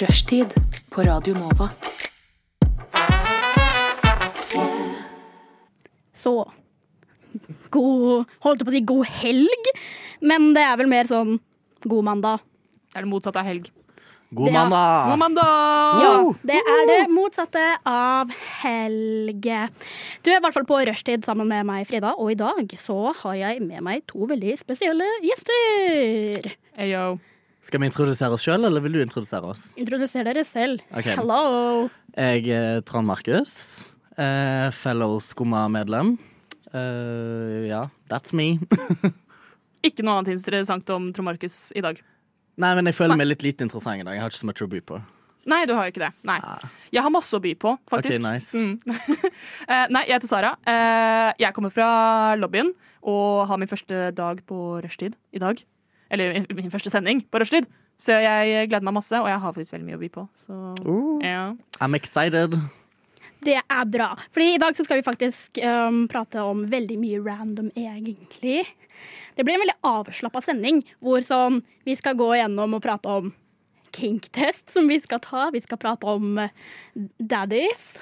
Rushtid på Radio Nova. Så god Holdt på å si god helg, men det er vel mer sånn god mandag. Det er det motsatte av helg. God Det er- mandag! God mandag! Ja, det er det motsatte av helg. Du er i hvert fall på rushtid sammen med meg, Frida, og i dag så har jeg med meg to veldig spesielle gjester. Ayo. Skal vi introdusere oss sjøl, eller vil du introdusere oss? Introduser dere selv. Okay. Hello. Jeg er Trond Markus. Uh, fellow Skumma-medlem. Eh, ja, that's me. Ikke noe annet interessant om Trond Markus i dag. Nei, men jeg føler meg litt lite interessant i dag. Jeg har ikke så mye å by på. Nei, du har ikke det. Nei. Jeg har masse å by på, faktisk. Ok, nice. Mm. Eh, nei, jeg heter Sara. Eh, jeg kommer fra lobbyen og har min første dag på rushtid i dag. Eller min første sending på rushtid. Så jeg gleder meg masse, og jeg har faktisk veldig mye å by på. Så Uh, ja. I'm excited. Det er bra. Fordi i dag så skal vi faktisk um, prate om veldig mye random, egentlig. Det blir en veldig avslappa sending, hvor sånn vi skal gå gjennom og prate om kinktest som vi skal ta. Vi skal prate om eh, daddies.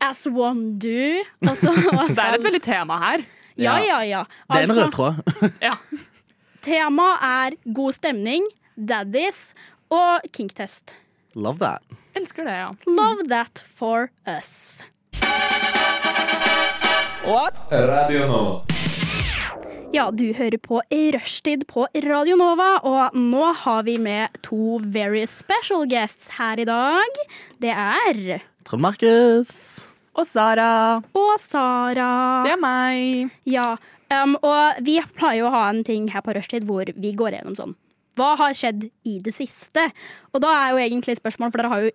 As one do. Altså, så Det er et veldig tema her. Ja, ja, ja. Det er en Altså, rød tråd. Ja. Temaet er god stemning, daddies og kinktest. Love that. Elsker det, ja. Love that for us. What? Radio Nova. Ja, du hører på Rushtid på Radio Nova, og nå har vi med to very special guests her i dag. Det er Trond Markus. Og Sara. og Sara. Det er meg. Ja, um, og vi pleier jo å ha en ting her på Rushtid hvor vi går gjennom sånn Hva har skjedd i det siste? Og da er jo egentlig et spørsmål, for dere har jo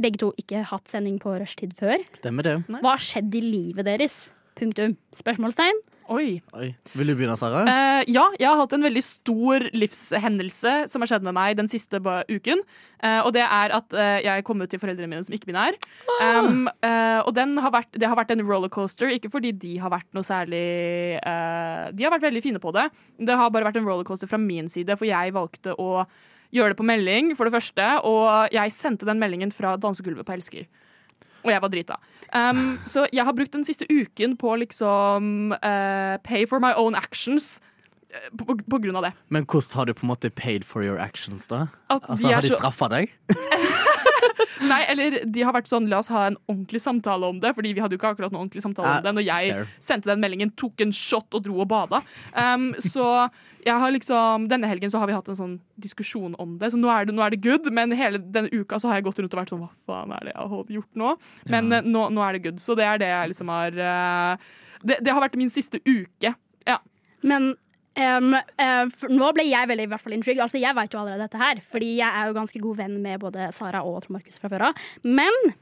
begge to ikke hatt sending på Rushtid før. Stemmer det. Hva har skjedd i livet deres? Punktum. Spørsmålstegn. Oi. Oi. Vil du begynne, Sara? Eh, ja, jeg har hatt en veldig stor livshendelse som har skjedd med meg den siste uken. Eh, og det er at eh, jeg kom ut til foreldrene mine som ikke-binær. Um, eh, og den har vært, det har vært en rollercoaster, ikke fordi de har vært noe særlig eh, De har vært veldig fine på det. Det har bare vært en rollercoaster fra min side, for jeg valgte å gjøre det på melding, for det første. Og jeg sendte den meldingen fra dansegulvet på Elsker. Og jeg var drita. Um, så jeg har brukt den siste uken på liksom uh, pay for my own actions. eh, På, på, på grunn av det. Men hvordan har du på en måte paid for your actions, da? At Altså, de Har de så, straffa deg? nei, eller de har vært sånn La oss ha en ordentlig samtale om det, Fordi vi hadde jo ikke akkurat noen ordentlig samtale Ah, om det når jeg fair. sendte den meldingen, tok en shot og dro og bada. Um, så jeg har liksom Denne helgen så har vi hatt en sånn diskusjon om det, så nå er det, nå er det good. Men hele denne uka så har jeg gått rundt og vært sånn Hva faen er det jeg har gjort nå? Men Ja. eh, nå, nå er det good. Så det er det jeg liksom har uh, det, det har vært min siste uke. Ja. Men em, uh, nå ble jeg veldig i hvert fall intrigued. Altså, jeg vet jo allerede dette her, fordi jeg er jo ganske god venn med både Sara og Trond Markus fra før av. Men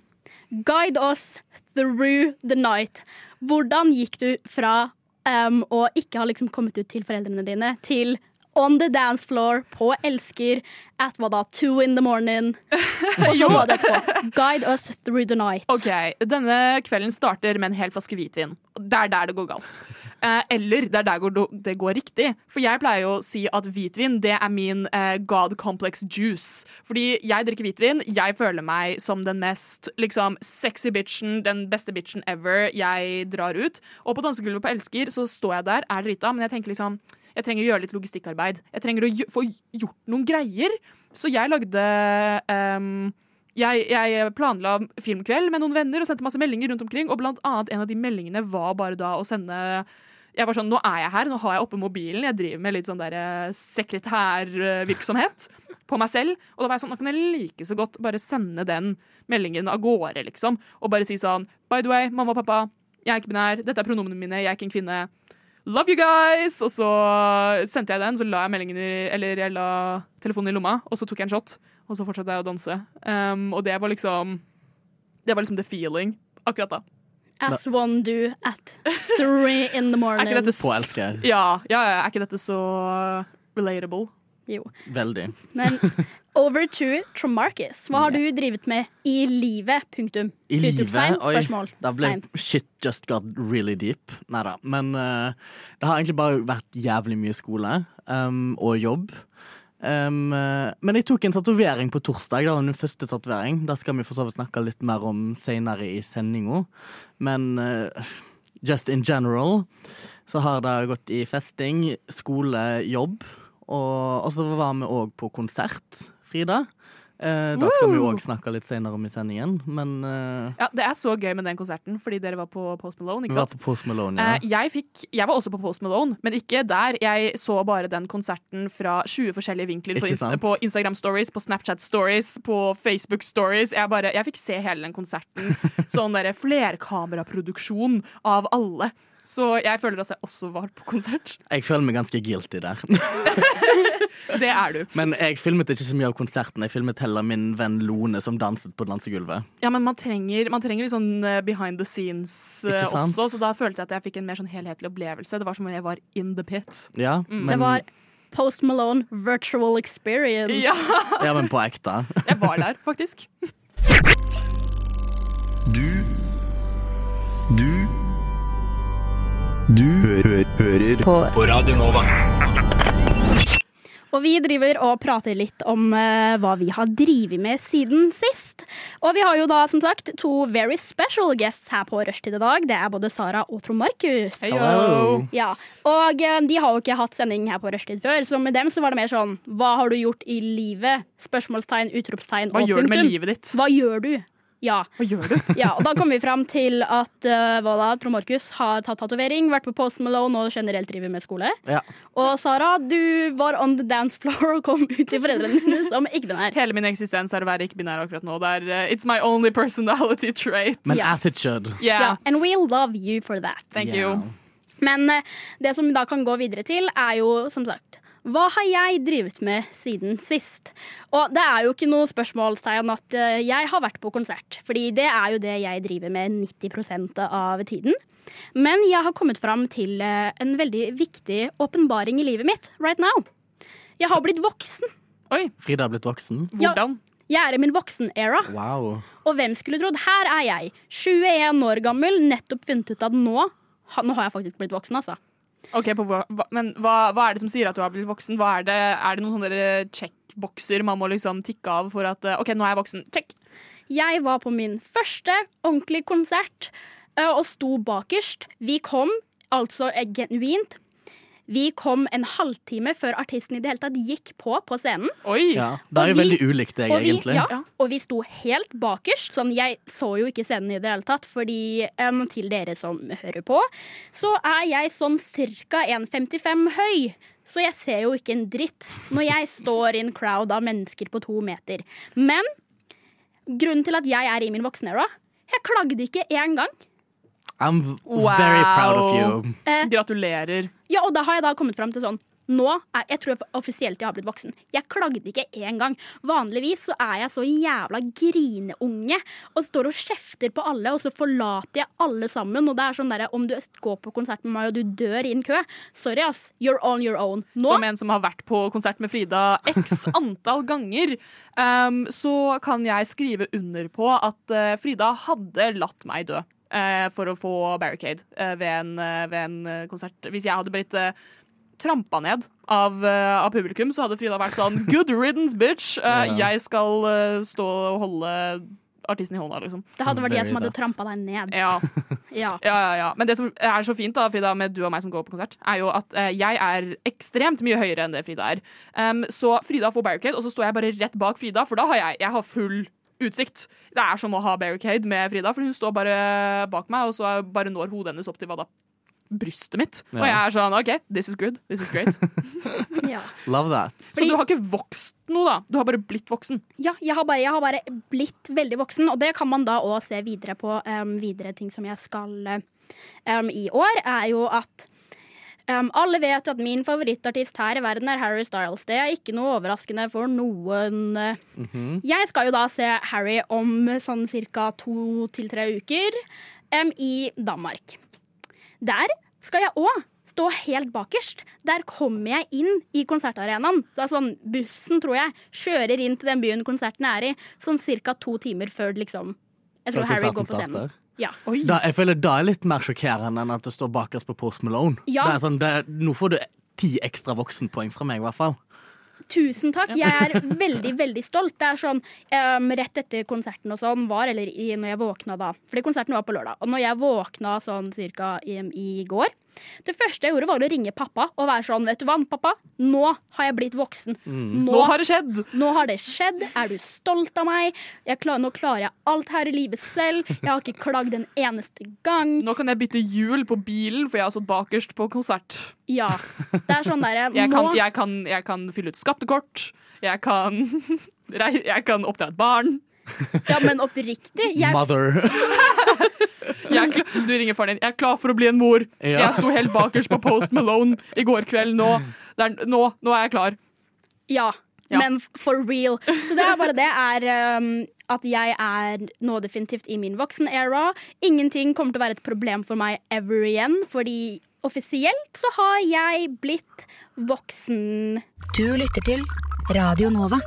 guide us through the night. Hvordan gikk du fra um, å ikke ha liksom kommet ut til foreldrene dine, til on the dance floor på Elsker at hva da, two in the morning? Og så var det etterpå. Guide us through the night. Ok, Denne kvelden starter med en hel flaske hvitvin. Det er der det går galt. Eh, eller det er der det går riktig. For jeg pleier jo å si at hvitvin det er min eh, God complex juice. Fordi jeg drikker hvitvin. Jeg føler meg som den mest liksom, sexy bitchen, den beste bitchen ever. Jeg drar ut. Og på dansegulvet på Elsker så står jeg der, er drita, men jeg tenker liksom jeg trenger å gjøre litt logistikkarbeid. Jeg trenger å få gjort noen greier. Så jeg lagde um, jeg, jeg planla filmkveld med noen venner og sendte masse meldinger rundt omkring. Og blant annet en av de meldingene var bare da å sende jeg var sånn, Nå er jeg her, nå har jeg oppe mobilen. Jeg driver med litt sånn der eh, sekretærvirksomhet på meg selv. Og da var jeg sånn, nå kan jeg like så godt bare sende den meldingen av gårde, liksom. Og bare si sånn By the way, mamma og pappa, jeg er ikke binær. Dette er pronomene mine. Jeg er ikke en kvinne. Love you guys! Og så sendte jeg den, så la jeg meldingen i, eller jeg la telefonen i lomma, og så tok jeg en shot. Og så fortsatte jeg å danse. Um, og det var liksom Det var liksom the feeling akkurat da. As one do at three in the Er ikke dette På Elsker. Ja, ja, ja, er ikke dette så relatable? Jo. Veldig. Men over to Tromarcus. Hva har du drevet med i livet? Punktum. I livet? Oi, da ble shit just got really deep. Nei da. Men uh, det har egentlig bare vært jævlig mye skole um, og jobb. Um, men jeg tok en tatovering på torsdag. Var min første tatovering. Det skal vi for så vidt snakke litt mer om senere i sendinga. Men uh, just in general så har det gått i festing, skole, jobb. Og, og så var vi òg på konsert, Frida. Eh, da skal vi òg snakke litt senere om i sendingen. Men uh, Ja, Det er så gøy med den konserten, fordi dere var på Post Malone. vi var på Post Malone. Ja. Uh, jeg, fikk, jeg var også på Post Malone, men ikke der. Jeg så bare den konserten fra 20 forskjellige vinkler på, Insta på Instagram Stories, på Snapchat Stories, på Facebook Stories. Jeg, bare, jeg fikk se hele den konserten. Sånn derre flerkameraproduksjon av alle. Så jeg føler at jeg også var på konsert. Jeg føler meg ganske guilty der. Det er du. Men jeg filmet ikke så mye av konserten. Jeg filmet heller min venn Lone som danset på dansegulvet. Ja, men man trenger, man trenger litt sånn eh, behind the scenes eh, også, så da følte jeg at jeg fikk en mer sånn helhetlig opplevelse. Det var som om jeg var in the pit. Ja, Mm. men, Det var Post Malone virtual experience. Ja, ja, men på ekte. jeg var der, faktisk. Du Du Du hø hø hører på. på Radio Nova. Og vi driver og prater litt om uh, hva vi har drevet med siden sist. Og vi har jo da som sagt to very special guests her på Rushtid i dag. Det er både Sara og Trond Markus. Hello. Ja, og uh, de har jo ikke hatt sending her på Rushtid før, så med dem så var det mer sånn Hva har du gjort i livet? Spørsmålstegn, utropstegn Hva og gjør du med livet ditt? Hva gjør du? Ja. Hva gjør du? ja, og da kom vi fram til at uh, da, Trond Markus har tatt tatovering, vært på Post Malone og generelt driver med skole. Ja. Og Sara, du var on the dance floor og kom ut til foreldrene dine som ikke-binær. Hele min eksistens er å være ikke-binær akkurat nå. Det er, uh, it's my only personality trait. Men yeah. it should. yeah, and we love you for that. thank Yeah. you. Men uh, det som vi da kan gå videre til, er jo som sagt hva har jeg drevet med siden sist? Og det er jo ikke noe spørsmålstegn at eh, jeg har vært på konsert. Fordi det er jo det jeg driver med 90% av tiden. Men jeg har kommet fram til eh, en veldig viktig åpenbaring i livet mitt right now. Jeg har blitt voksen. Oi, Frida har blitt voksen. Hvordan? Jeg er i min voksen-era. Wow. Og hvem skulle trodd? Her er jeg, 21 år gammel, nettopp funnet ut at nå Nå har jeg faktisk blitt voksen, altså. Ok, hva, men hva, hva er det som sier at du har blitt voksen? Er, det, er det noen sånne checkbokser man må liksom tikke av for at eh, OK, nå er jeg voksen? Check. Jeg var på min første ordentlige konsert eh, og sto bakerst. Vi kom altså eh, genuint. Vi kom en halvtime før artisten i det hele tatt gikk på på scenen. Oi! Ja, Det er jo vi- veldig ulikt deg, Og vi, egentlig. ja, Ja. og vi sto helt bakerst. Sånn, jeg så jo ikke scenen i det hele tatt, fordi um, til dere som hører på, så er jeg sånn ca. 1,55 høy. Så jeg ser jo ikke en dritt når jeg står i en crowd av mennesker på to meter. Men grunnen til at jeg er i min voksenera, jeg klagde ikke én gang. I'm wow. very proud of you. Gratulerer. Ja, og da har jeg da kommet fram til sånn nå er, Jeg tror jeg offisielt jeg har blitt voksen. Jeg klagde ikke én gang. Vanligvis så er jeg så jævla grineunge og står og kjefter på alle, og så forlater jeg alle sammen. Og det er sånn derre om du går på konsert med meg og du dør i en kø, sorry ass, you're on your own. Nå Som en som har vært på konsert med Frida x antall ganger, um, så kan jeg skrive under på at uh, Frida hadde latt meg dø. Eh, for å få barricade eh, ved, en, eh, ved en konsert. Hvis jeg hadde blitt trampa ned av, av publikum, så hadde Frida vært sånn Good riddance, bitch! Ja. Jeg skal stå og holde artisten i hånda, liksom. Det hadde vært jeg som hadde trampa deg ned. Ja. Ja. Ja, ja, ja. Men det som er så fint da, Frida, med du og meg som går på konsert, er jo at jeg er ekstremt mye høyere enn det Frida er. Um, så Frida får barricade, og så står jeg bare rett bak Frida, for da har jeg, jeg har full utsikt. Det er som å ha barricade med Frida, for hun står bare bak meg, og så bare når hodet hennes opp til hva da? Brystet mitt. Og jeg er sånn OK, this is good. This is great. ja. Love that. Så du har ikke vokst noe, da. Du har bare blitt voksen. Ja, jeg har, bare, jeg har bare blitt veldig voksen, og det kan man da òg se videre på. Um, videre ting som jeg skal um, i år, er jo at um, alle vet at min favorittartist her i verden er Harry Styles. Det er ikke noe overraskende for noen. Mhm. Jeg skal jo da se Harry om sånn ca. to til tre uker um, i Danmark. Der skal jeg òg stå helt bakerst. Der kommer jeg inn i konsertarenaen. Er sånn, bussen, tror jeg, kjører inn til den byen konserten er i, sånn ca. to timer før liksom Jeg tror Harry går på scenen. starter. Ja. Da, jeg føler det er litt mer sjokkerende enn at du står bakerst på Post Malone. Ja. Det er sånn, det, nå får du ti ekstra voksenpoeng fra meg, i hvert fall. tusen takk. Jeg er veldig, veldig stolt. Det er sånn um, Rett etter konserten og sånn var, eller i, når jeg våkna da Fordi konserten var på lørdag. Og når jeg våkna sånn cirka i, i går Det første jeg gjorde, var å ringe pappa og være sånn Vet du hva, pappa? Nå har jeg blitt voksen. Nå, Nå har det skjedd! nå har det skjedd. Er du stolt av meg? Jeg klar, nå klarer jeg alt her i livet selv. Jeg har ikke klagd en eneste gang. Nå kan jeg bytte hjul på bilen, for jeg har stått bakerst på konsert. Ja. Det er sånn derre Jeg Nå jeg, kan, jeg kan fylle ut skattekort. Jeg kan, jeg kan oppdra et barn. Ja, men oppriktig. Jeg Mother. Jeg er klar, du ringer faren din. Jeg er klar for å bli en mor. Ja. Jeg sto helt bakerst på Post Malone i går kveld. Nå, det er, nå, nå er jeg klar. Ja, Ja. men for real. Så det er bare det er um, at jeg er nå definitivt i min voksen-era. Ingenting kommer til å være et problem for meg ever igjen, fordi offisielt så har jeg blitt voksen. Du lytter til Radio Nova.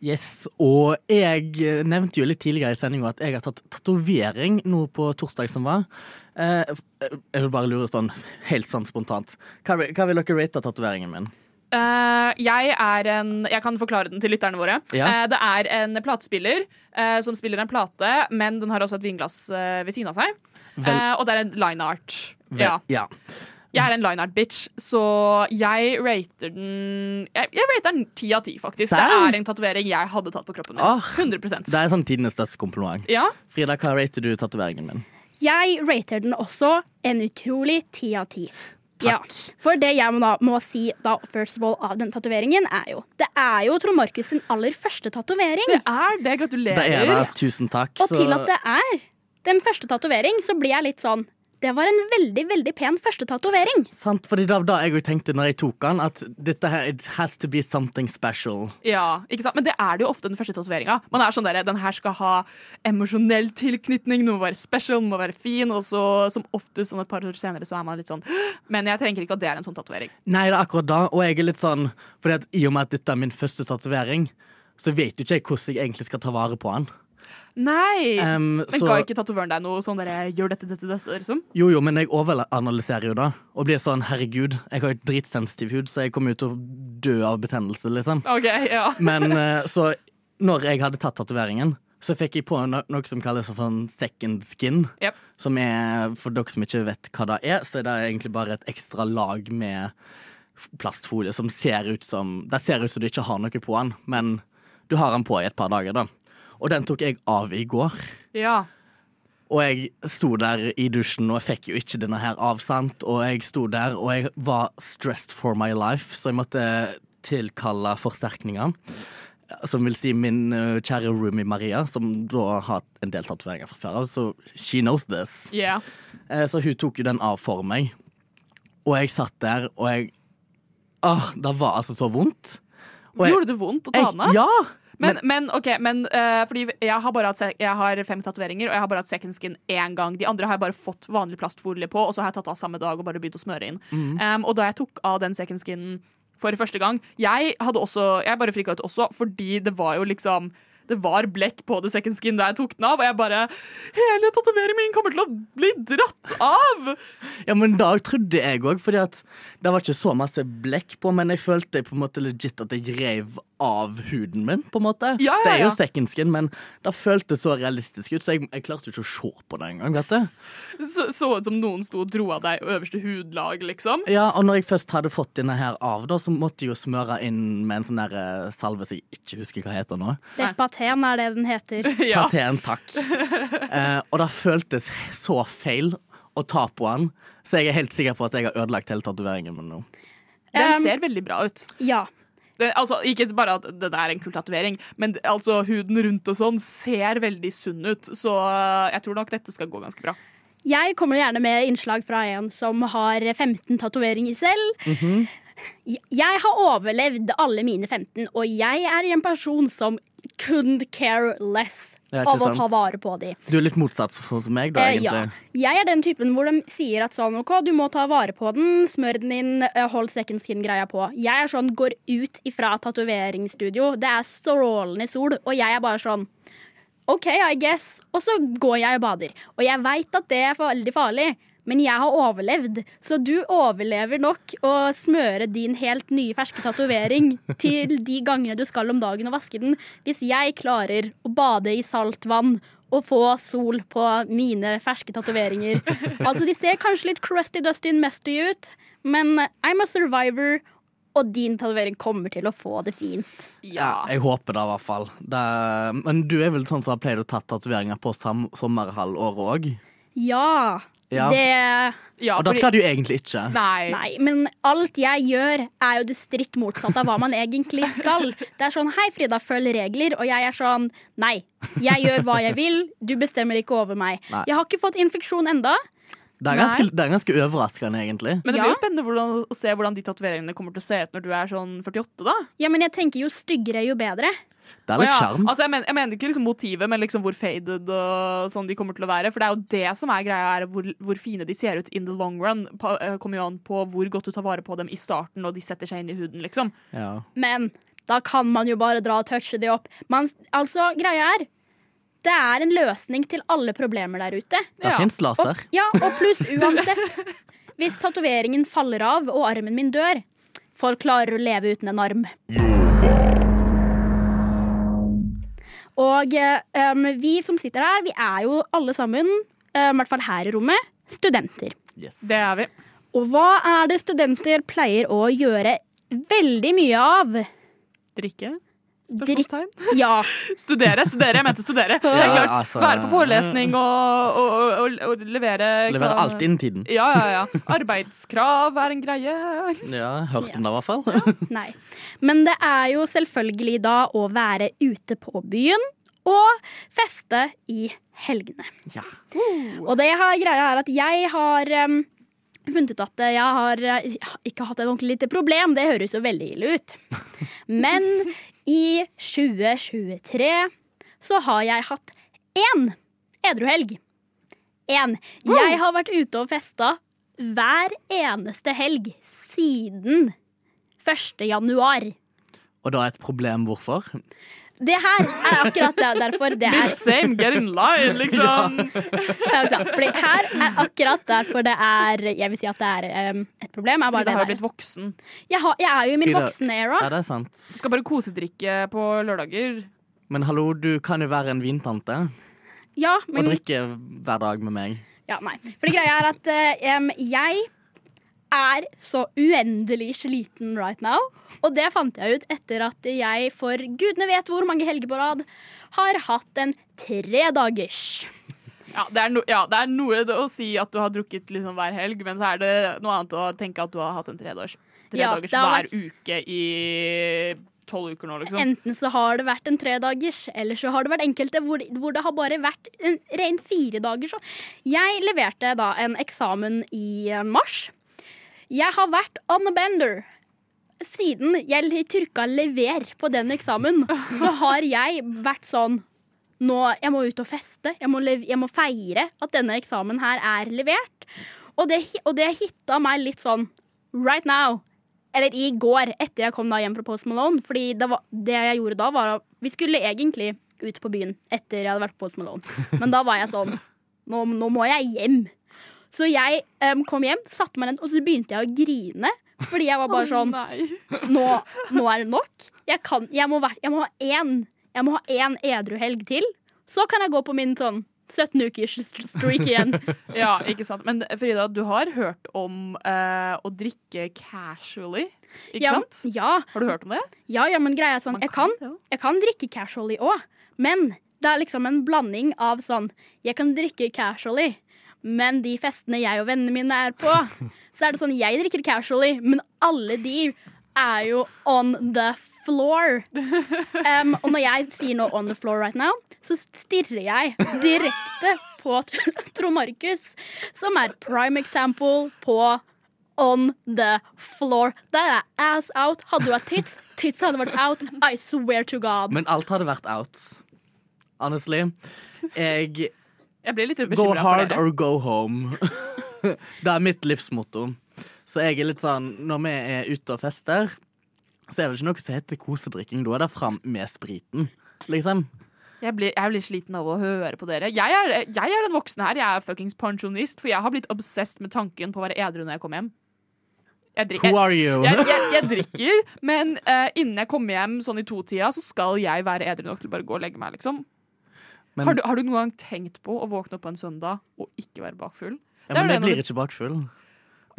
Yes, og jeg eh, nevnte jo litt tidligere i sendinga at jeg har tatt tatovering nå på torsdag som var. Eh, jeg vil bare lure sånn helt sånn spontant. Hva, hva vil dere rate tatoveringen min? Uh, jeg er en Jeg kan forklare den til lytterne våre. Ja. Uh, det er en platespiller uh, som spiller en plate, men den har også et vinglass eh, ved siden av seg. Eh, og det er en line art. Vel- Ja. ja. Jeg er en line art-bitch, så jeg rater den Jeg, jeg rater den ti av ti, faktisk. Serr? Det er en tatovering jeg hadde tatt på kroppen min. Oh, 100% Det er sånn tidenes største kompliment. Ja. Frida, hva rater du tatoveringen min? Jeg rater den også en utrolig ti av ti. Ja, for det jeg må, da, må si da, first of all, av den tatoveringen, er jo Det er jo Trond Markus sin aller første tatovering. Det er det. Det Gratulerer. er det. Tusen takk. Og så- til at det er den første tatovering, så blir jeg litt sånn Det var en veldig, veldig pen første tatovering. Sant, fordi det var da jeg tenkte når jeg tok den, at dette her it has to be something special. Ja, ikke sant? Men det er det jo ofte den første tatoveringa. Man er sånn der, Den her skal ha emosjonell tilknytning, noe må være special, må være fin. Og så som oftest sånn et par år senere så er man litt sånn Men jeg trenger ikke at det er en sånn tatovering. Nei, det er akkurat da, og jeg er litt sånn Fordi at i og med at dette er min første tatovering, så vet jo ikke jeg hvordan jeg egentlig skal ta vare på den. Nei! Um, men så- ga ikke tatovøren deg noe sånn der, gjør dette, dette, dette, liksom? Jo, jo, men jeg overanalyserer jo da, og blir sånn herregud, jeg har jo dritsensitiv hud, så jeg kommer jo til å dø av betennelse, liksom. OK, ja. Men eh, så når jeg hadde tatt tatoveringen, så fikk jeg på no noe som kalles for en second skin. Yep. Som er, for dere som ikke vet hva det er, så er det egentlig bare et ekstra lag med plastfolie som ser ut som Det ser ut som du ikke har noe på den, men du har den på i et par dager, da. Og den tok jeg av i går. ja. Og jeg sto der i dusjen, og jeg fikk jo ikke denne her av, sant? Og jeg sto der, og jeg var stressed for my life, så jeg måtte tilkalle forsterkninger. Som vil si min uh, kjære roomie Maria, som da har hatt en del tatoveringer fra før av, så she knows this. Yeah. Eh, Så hun tok jo den av for meg. Og jeg satt der, og jeg Åh, det var altså så vondt. Og jeg- Gjorde det vondt å ta den av? Ja! Men, men ok, men uh, fordi jeg har, bare hatt, jeg har fem tatoveringer, og jeg har bare hatt second skin én gang. De andre har jeg bare fått vanlig plastfolie på, og så har jeg tatt av samme dag og bare begynt å smøre inn. Um, og da jeg tok av den second skinen for første gang Jeg hadde også, jeg bare frika ut også, fordi det var jo liksom det var blekk på the second skin da jeg tok den av, og jeg bare Hele tatoveringen min kommer til å bli dratt av! Ja, men da trodde jeg òg, fordi at det var ikke så masse blekk på, men jeg følte på en måte legit at jeg rev av huden min, på en måte. Ja, ja, Det er jo ja. second skin, men det føltes så realistisk ut, så jeg, jeg klarte ikke å se på det engang. Så, så ut som noen sto og dro av deg øverste hudlag, liksom. Ja, og når jeg først hadde fått denne her av, da, så måtte jeg jo smøre inn med en sånn der eh, salve som jeg ikke husker hva heter nå. Depaten er det den heter. Ja. Paten, takk. Eh, og det føltes så feil å ta på den, så jeg er helt sikker på at jeg har ødelagt hele tatoveringen min nå. Den Um, ser veldig bra ut. Ja. Det, altså, ikke bare at det er en kul tatovering, men altså, huden rundt og sånn ser veldig sunn ut. Så uh, jeg tror nok dette skal gå ganske bra. Jeg kommer gjerne med innslag fra en som har 15 tatoveringer selv. Jeg- Jeg har overlevd alle mine 15, og jeg er en person som couldn't care less av å ta vare på dem. Du er litt motsatt hos meg, da, Eh, egentlig. ja. Jeg er den typen hvor de sier at sånn, ok, du må ta vare på den, smør den inn, eh, hold second skin-greia på. Jeg er sånn, går ut ifra tatoveringsstudio, det er strålende sol, og jeg er bare sånn OK, I guess. Og så går jeg og bader. Og jeg veit at det er veldig farlig, men jeg har overlevd. Så du overlever nok å smøre din helt nye ferske tatovering til de gangene du skal om dagen og vaske den, hvis jeg klarer å bade i saltvann og få sol på mine ferske tatoveringer. Altså, de ser kanskje litt crusty, dusty and musty ut, men I'm a survivor, og din tatovering kommer til å få det fint. Ja, jeg håper det, i hvert fall. Det, men du er vel sånn som har pleid å ta tatoveringer på sam sommerhalvåret òg? Ja. Ja. Det Ja, Og da skal du egentlig ikke. Nei. Nei, men alt jeg gjør er jo det stritt motsatte av hva man egentlig skal. Det er sånn 'hei, Frida, følg regler', og jeg er sånn 'nei, jeg gjør hva jeg vil, du bestemmer ikke over meg'. Nei. Jeg har ikke fått infeksjon enda. Det er ganske, det er ganske overraskende, egentlig. Men det blir jo spennende hvordan, å se hvordan de tatoveringene kommer til å se ut når du er sånn 48, da. Ja, men jeg tenker jo styggere, jo bedre. Det er litt ja. Altså, jeg, mener, jeg mener ikke liksom motivet, men liksom hvor faded og sånn de kommer til å være. For det er jo det som er greia, er hvor, hvor fine de ser ut in the long run. Pa, eh, kommer jo an på hvor godt du tar vare på dem i starten, og de setter seg inn i huden, liksom. Ja. Men da kan man jo bare dra og touche de opp. Man, altså, greia er det er en løsning til alle problemer der ute. Det Ja. fins laser. Og, ja, og pluss uansett. Hvis tatoveringen faller av og armen min dør, folk klarer å leve uten en arm. Og eh, um, vi som sitter her, vi er jo alle sammen, um, i hvert fall her i rommet, studenter. Yes. Det er vi. Og hva er det studenter pleier å gjøre veldig mye av? Drikke? Spørsmålstegn? Ja. Studere, studere. Jeg mente studere. Er Ja, klart, altså- Være på forelesning og, og, og, og, levere levere alt innen tiden. Ja, ja, ja. Arbeidskrav er en greie. Ja, hørt om det, i hvert fall. Nei. Men det er jo selvfølgelig da å være ute på byen og feste i helgene. Ja. Og det jeg har, greia er at jeg har um, funnet ut at jeg har eh, ikke hatt et ordentlig lite problem. Det høres jo veldig ille ut. Men i 2023 så har jeg hatt én edruhelg. Én. Jeg har vært ute og festa hver eneste helg siden 1. januar. Og da er et problem hvorfor? Det her er akkurat det, derfor det er Same, get in line, liksom. Ja? Fordi her er akkurat derfor det er Jeg vil si at det er um, et problem. Er bare Frida det har jo blitt voksen. Jeg, har, jeg er jo i min voksen-era. Ja, det er sant. Du skal bare kosedrikke på lørdager. Men hallo, du kan jo være en vintante Ja, og drikke hver dag med meg. ja, nei. Fordi greia er at um, jeg er så uendelig sliten right now. Og det fant jeg ut etter at jeg for gudene vet hvor mange helger på rad har hatt en tredagers. Ja, det er, no, ja, det er noe å si at du har drukket liksom hver helg, men så er det noe annet å tenke at du har hatt en tredagers, Ja, det har hver uke i tolv uker nå, liksom. Enten så har det vært en tredagers, eller så har det vært enkelte hvor, hvor det har bare vært en ren firedagers. Jeg leverte da en eksamen i mars. Jeg har vært on a bender. Siden jeg trykka 'lever' på den eksamen, så har jeg vært sånn nå, Jeg må ut og feste. Jeg må, jeg må feire at denne eksamen her er levert. Og det, og det hitta meg litt sånn right now. Eller i går, etter jeg kom da hjem fra Post Malone. Fordi det, var, det jeg gjorde da, var at vi skulle egentlig ut på byen etter jeg hadde vært på Post Malone. Men da var jeg sånn Nå, nå må jeg hjem. Så jeg um, kom hjem, satte meg ned, og så begynte jeg å grine. Fordi jeg var bare sånn nå, nå er det nok. Jeg, kan, jeg, må, jeg må ha én Jeg må ha én edru helg til. Så kan jeg gå på min sånn 17 ukers streak igjen. Ja, ikke sant. Men Frida, du har hørt om eh, å drikke casually, ikke Ja, sant? ja, Har du hørt om det? ja, ja, men greia er sånn jeg kan, det jeg kan drikke casually òg, men det er liksom en blanding av sånn Jeg kan drikke casually, men de festene jeg og vennene mine er på, så er det sånn Jeg drikker casually, men alle de er jo on the floor. Um, og når jeg sier noe on the floor right now, så stirrer jeg direkte på Trond Markus, som er prime example på on the floor. Der er ass out. Hadde du hatt tits, tits hadde vært out. I swear to God. Men alt hadde vært out. Honestly. Jeg Jeg blir litt Go bekymra for hard dere. or go home. det er mitt livsmotto. Så jeg er litt sånn Når vi er ute og fester, så er det ikke noe som heter kosedrikking. Da er det fram med spriten, liksom. Jeg blir, jeg blir sliten av å høre på dere. Jeg er, jeg er den voksne her. Jeg er fuckings pensjonist, for jeg har blitt obsessed med tanken på å være edru når jeg kommer hjem. Jeg, drikker, Who are you? jeg, jeg, jeg drikker, men uh, innen jeg kommer hjem sånn i to-tida, så skal jeg være edru nok til bare å gå og legge meg, liksom. Men, har, du, har du noen gang tenkt på å våkne opp på en søndag og ikke være bakfull? ja, men det jeg blir du- ikke bakfull.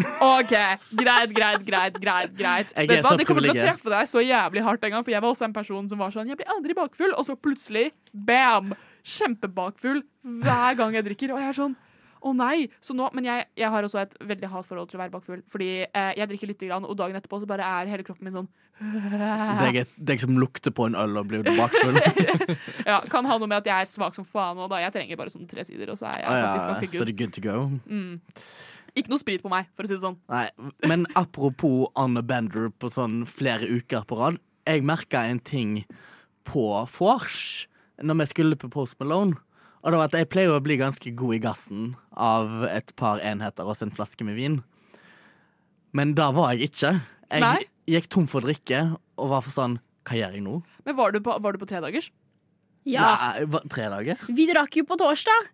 OK, greit, greit, greit. greit, greit. Jeg Vet du hva, Det kommer til å treffe deg så jævlig hardt en gang, for jeg var også en person som var sånn Jeg blir aldri bakfull, og så plutselig, bam! Kjempebakfull hver gang jeg drikker. Og jeg er sånn å nei! Så nå, men jeg, jeg har også et veldig hardt forhold til å være bakfull. Fordi eh, jeg drikker lite grann, og dagen etterpå så bare er hele kroppen min sånn Deg, deg som lukter på en øl og blir bakfull. Ja, Kan ha noe med at jeg er svak som faen nå, da. Jeg trenger bare sånn tre sider, og så er jeg Ah, faktisk ganske så good. det er good to go. Mm. Ikke noe sprit på meg, for å si det sånn. Nei, men apropos Anne Bender på sånn flere uker på rad. Jeg merka en ting på vors når vi skulle på Post Malone. Og det var at jeg pleier å bli ganske god i gassen av et par enheter og en flaske med vin. Men da var jeg ikke. Jeg? Gikk tom for drikke og var for sånn Hva gjør jeg nå? Men var du på, var du på tredagers? Ja. Nei, tre dager? Vi drakk jo på torsdag.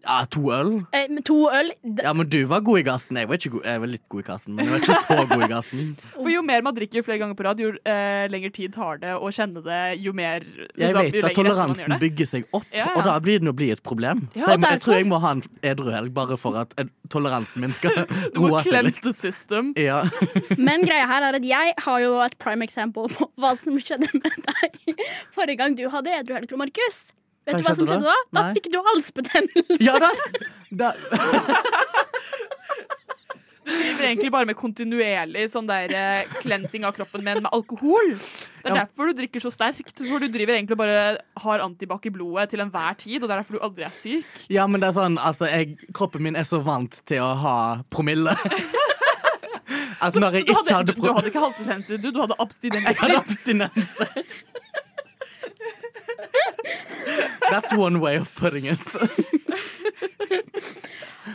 Ja, to øl? Eh, to øl. Ja, men du var god i gassen. Jeg var, ikke god, jeg var litt god i gassen, men jeg var ikke så god i gassen. For jo mer man drikker flere ganger på rad, jo eh, lengre tid tar det å kjenne det, jo mer liksom, Jeg vet at toleransen bygger seg opp, Ja, ja. og da blir det å bli et problem. Ja, så jeg, må- jeg tror jeg må ha en edruhelg bare for at eh, toleransen min skal Du må roe seg cleanse the system. Ja. Men greia her er at jeg har jo et prime example på hva som skjedde med deg forrige gang du hadde edru helg, Markus. Vet Hva du hva som skjedde da? da? Da fikk du halsbetennelse. ja da, da, Du driver egentlig bare med kontinuerlig sånn der eh, cleansing av kroppen, men med alkohol. Det er Ja. derfor du drikker så sterkt. For du driver egentlig bare har antibac i blodet til enhver tid, og det er derfor du aldri er syk. ja, men det er sånn, altså, jeg, kroppen min er så vant til å ha promille. altså, når jeg Så du ikke hadde, hadde du promille hadde ikke halsbetennelse, du. Du hadde Jeg hadde abstinenser. That's one way of putting it.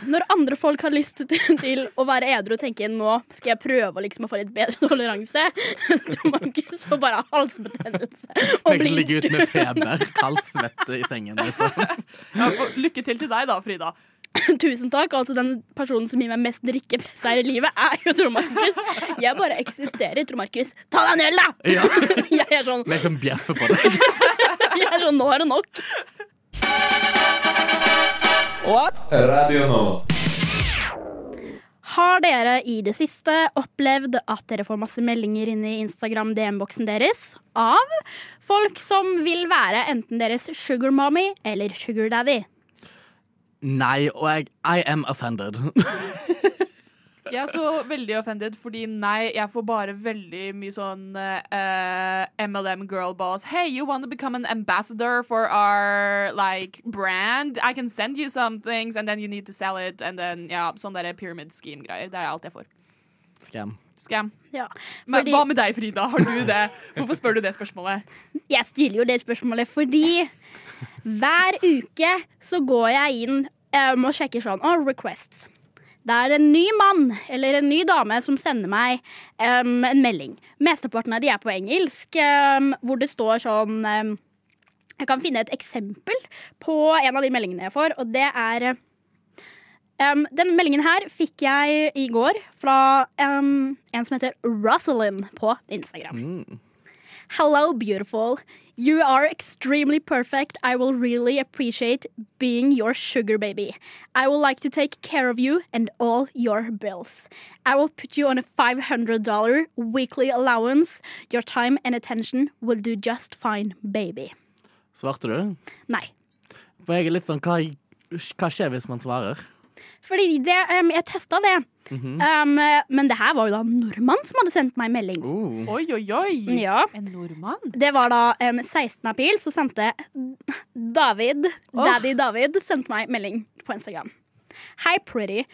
Når andre folk har lyst til, å være edru og tenke nå skal jeg prøve liksom å få litt bedre toleranse, så Markus får bare halsbetennelse og blir Ligge ut med feber, kaldsvette i sengen. Liksom. Ja, og lykke til til deg, da, Frida. Tusen takk. Altså, den personen som gir meg mest drikkepress her i livet, er jo Tor Markus. Jeg bare eksisterer. Tor Markus, ta deg en øl, da! Ja. Jeg er sånn, Med sånn bjeffe på deg. Jeg er sånn Nå er det nok. Radio nå. Har dere i det siste opplevd at dere får masse meldinger inn i Instagram DM-boksen deres av folk som vil være enten deres sugar mommy eller sugar daddy? Nei, og jeg I am offended. Jeg er så veldig offended, fordi nei, jeg får bare veldig mye sånn uh, MLM girl boss. Hey, you want to become an ambassador for our like brand? I can send you some things, and then you need to sell it. And then, ja, sånn der pyramid scheme-greier. Det er alt jeg får. Scam. Scam. Ja, Men fordi hva med deg, Frida? Har du det? Hvorfor spør du det spørsmålet? jeg stiller jo det spørsmålet fordi hver uke så går jeg inn um, og sjekker sånn oh, requests. Det er en ny mann eller en ny dame som sender meg um, en melding. Mesteparten av de er på engelsk, um, hvor det står sånn um, Jeg kan finne et eksempel på en av de meldingene jeg får, og det er um, Denne meldingen her fikk jeg i går fra um, en som heter Rosalind på Instagram. Mm. Hello, beautiful. You are extremely perfect. I will really appreciate being your sugar baby. I will like to take care of you and all your bills. I will put you on a $500 weekly allowance. Your time and attention will do just fine, baby. Svarte du? Nei. For jeg er litt sånn Hva, hva skjer hvis man svarer? Fordi det, um, jeg testa det. um, men det her var jo da en nordmann som hadde sendt meg melding. Uh. Oi, oi, oi. Ja. En nordmann? Det var da um, 16. april, så sendte David, Daddy David, sendte meg melding på Instagram. Hei, pretty.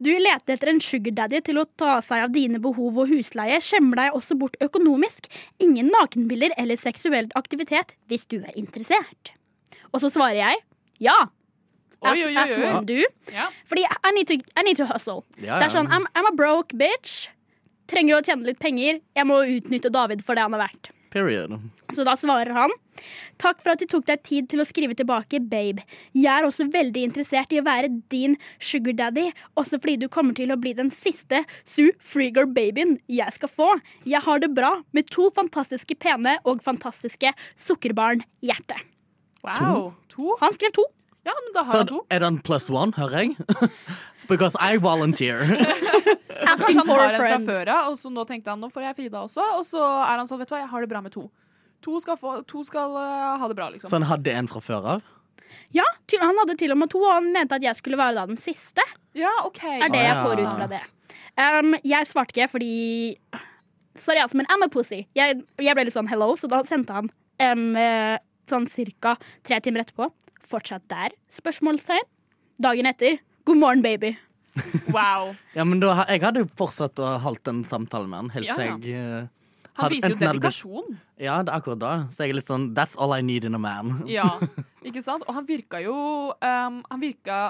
Du leter etter en sugar daddy til å ta seg av dine behov og husleie. Skjemmer deg også bort økonomisk. Ingen nakenbilder eller seksuell aktivitet hvis du er interessert. Og så svarer jeg ja. As, Oi, oi, oi, as oi. do. Ja. Fordi I need to, I need to hustle. Ja, Det er sånn, I'm, I'm a broke bitch. Trenger å tjene litt penger. Jeg må utnytte David for det han er verdt. Period. Så da svarer han Takk for at du tok deg tid til å skrive tilbake, babe. Jeg er også veldig interessert i å være din sugar daddy, også fordi du kommer til å bli den siste Sue Freegar-babyen jeg skal få. Jeg har det bra med to fantastiske pene og fantastiske sukkerbarn-hjerte. Wow. To? Han skrev to. Ja, men da har Så han to. er det en plus one, hører jeg? Because I volunteer. Asking Kanskje han for har a en fra friend. før av, og så nå tenkte han nå får jeg Frida også. Og så er han sånn, vet du hva, jeg har det bra med to. To skal, få, to skal uh, ha det bra, liksom. Så han hadde en fra før av? Ja, til, han hadde til og med to, og han mente at jeg skulle være da den siste. Ja, OK. Er det jeg får ut fra det. Um, jeg svarte ikke fordi Sorry, altså, men I'm a pussy. Jeg, jeg ble litt sånn hello, så da sendte han um, eh, sånn cirka tre timer etterpå. Fortsatt der? Spørsmålstegn. Dagen etter. God morgen, baby. Wow. Ja, men da, jeg hadde jo fortsatt å holdt en samtale med han, helt Ja, til ja. jeg uh, Han viser jo dedikasjon. Ja, det er akkurat da. Så jeg er litt sånn That's all I need in a man. Ja, ikke sant? Og han virka jo um, Han virka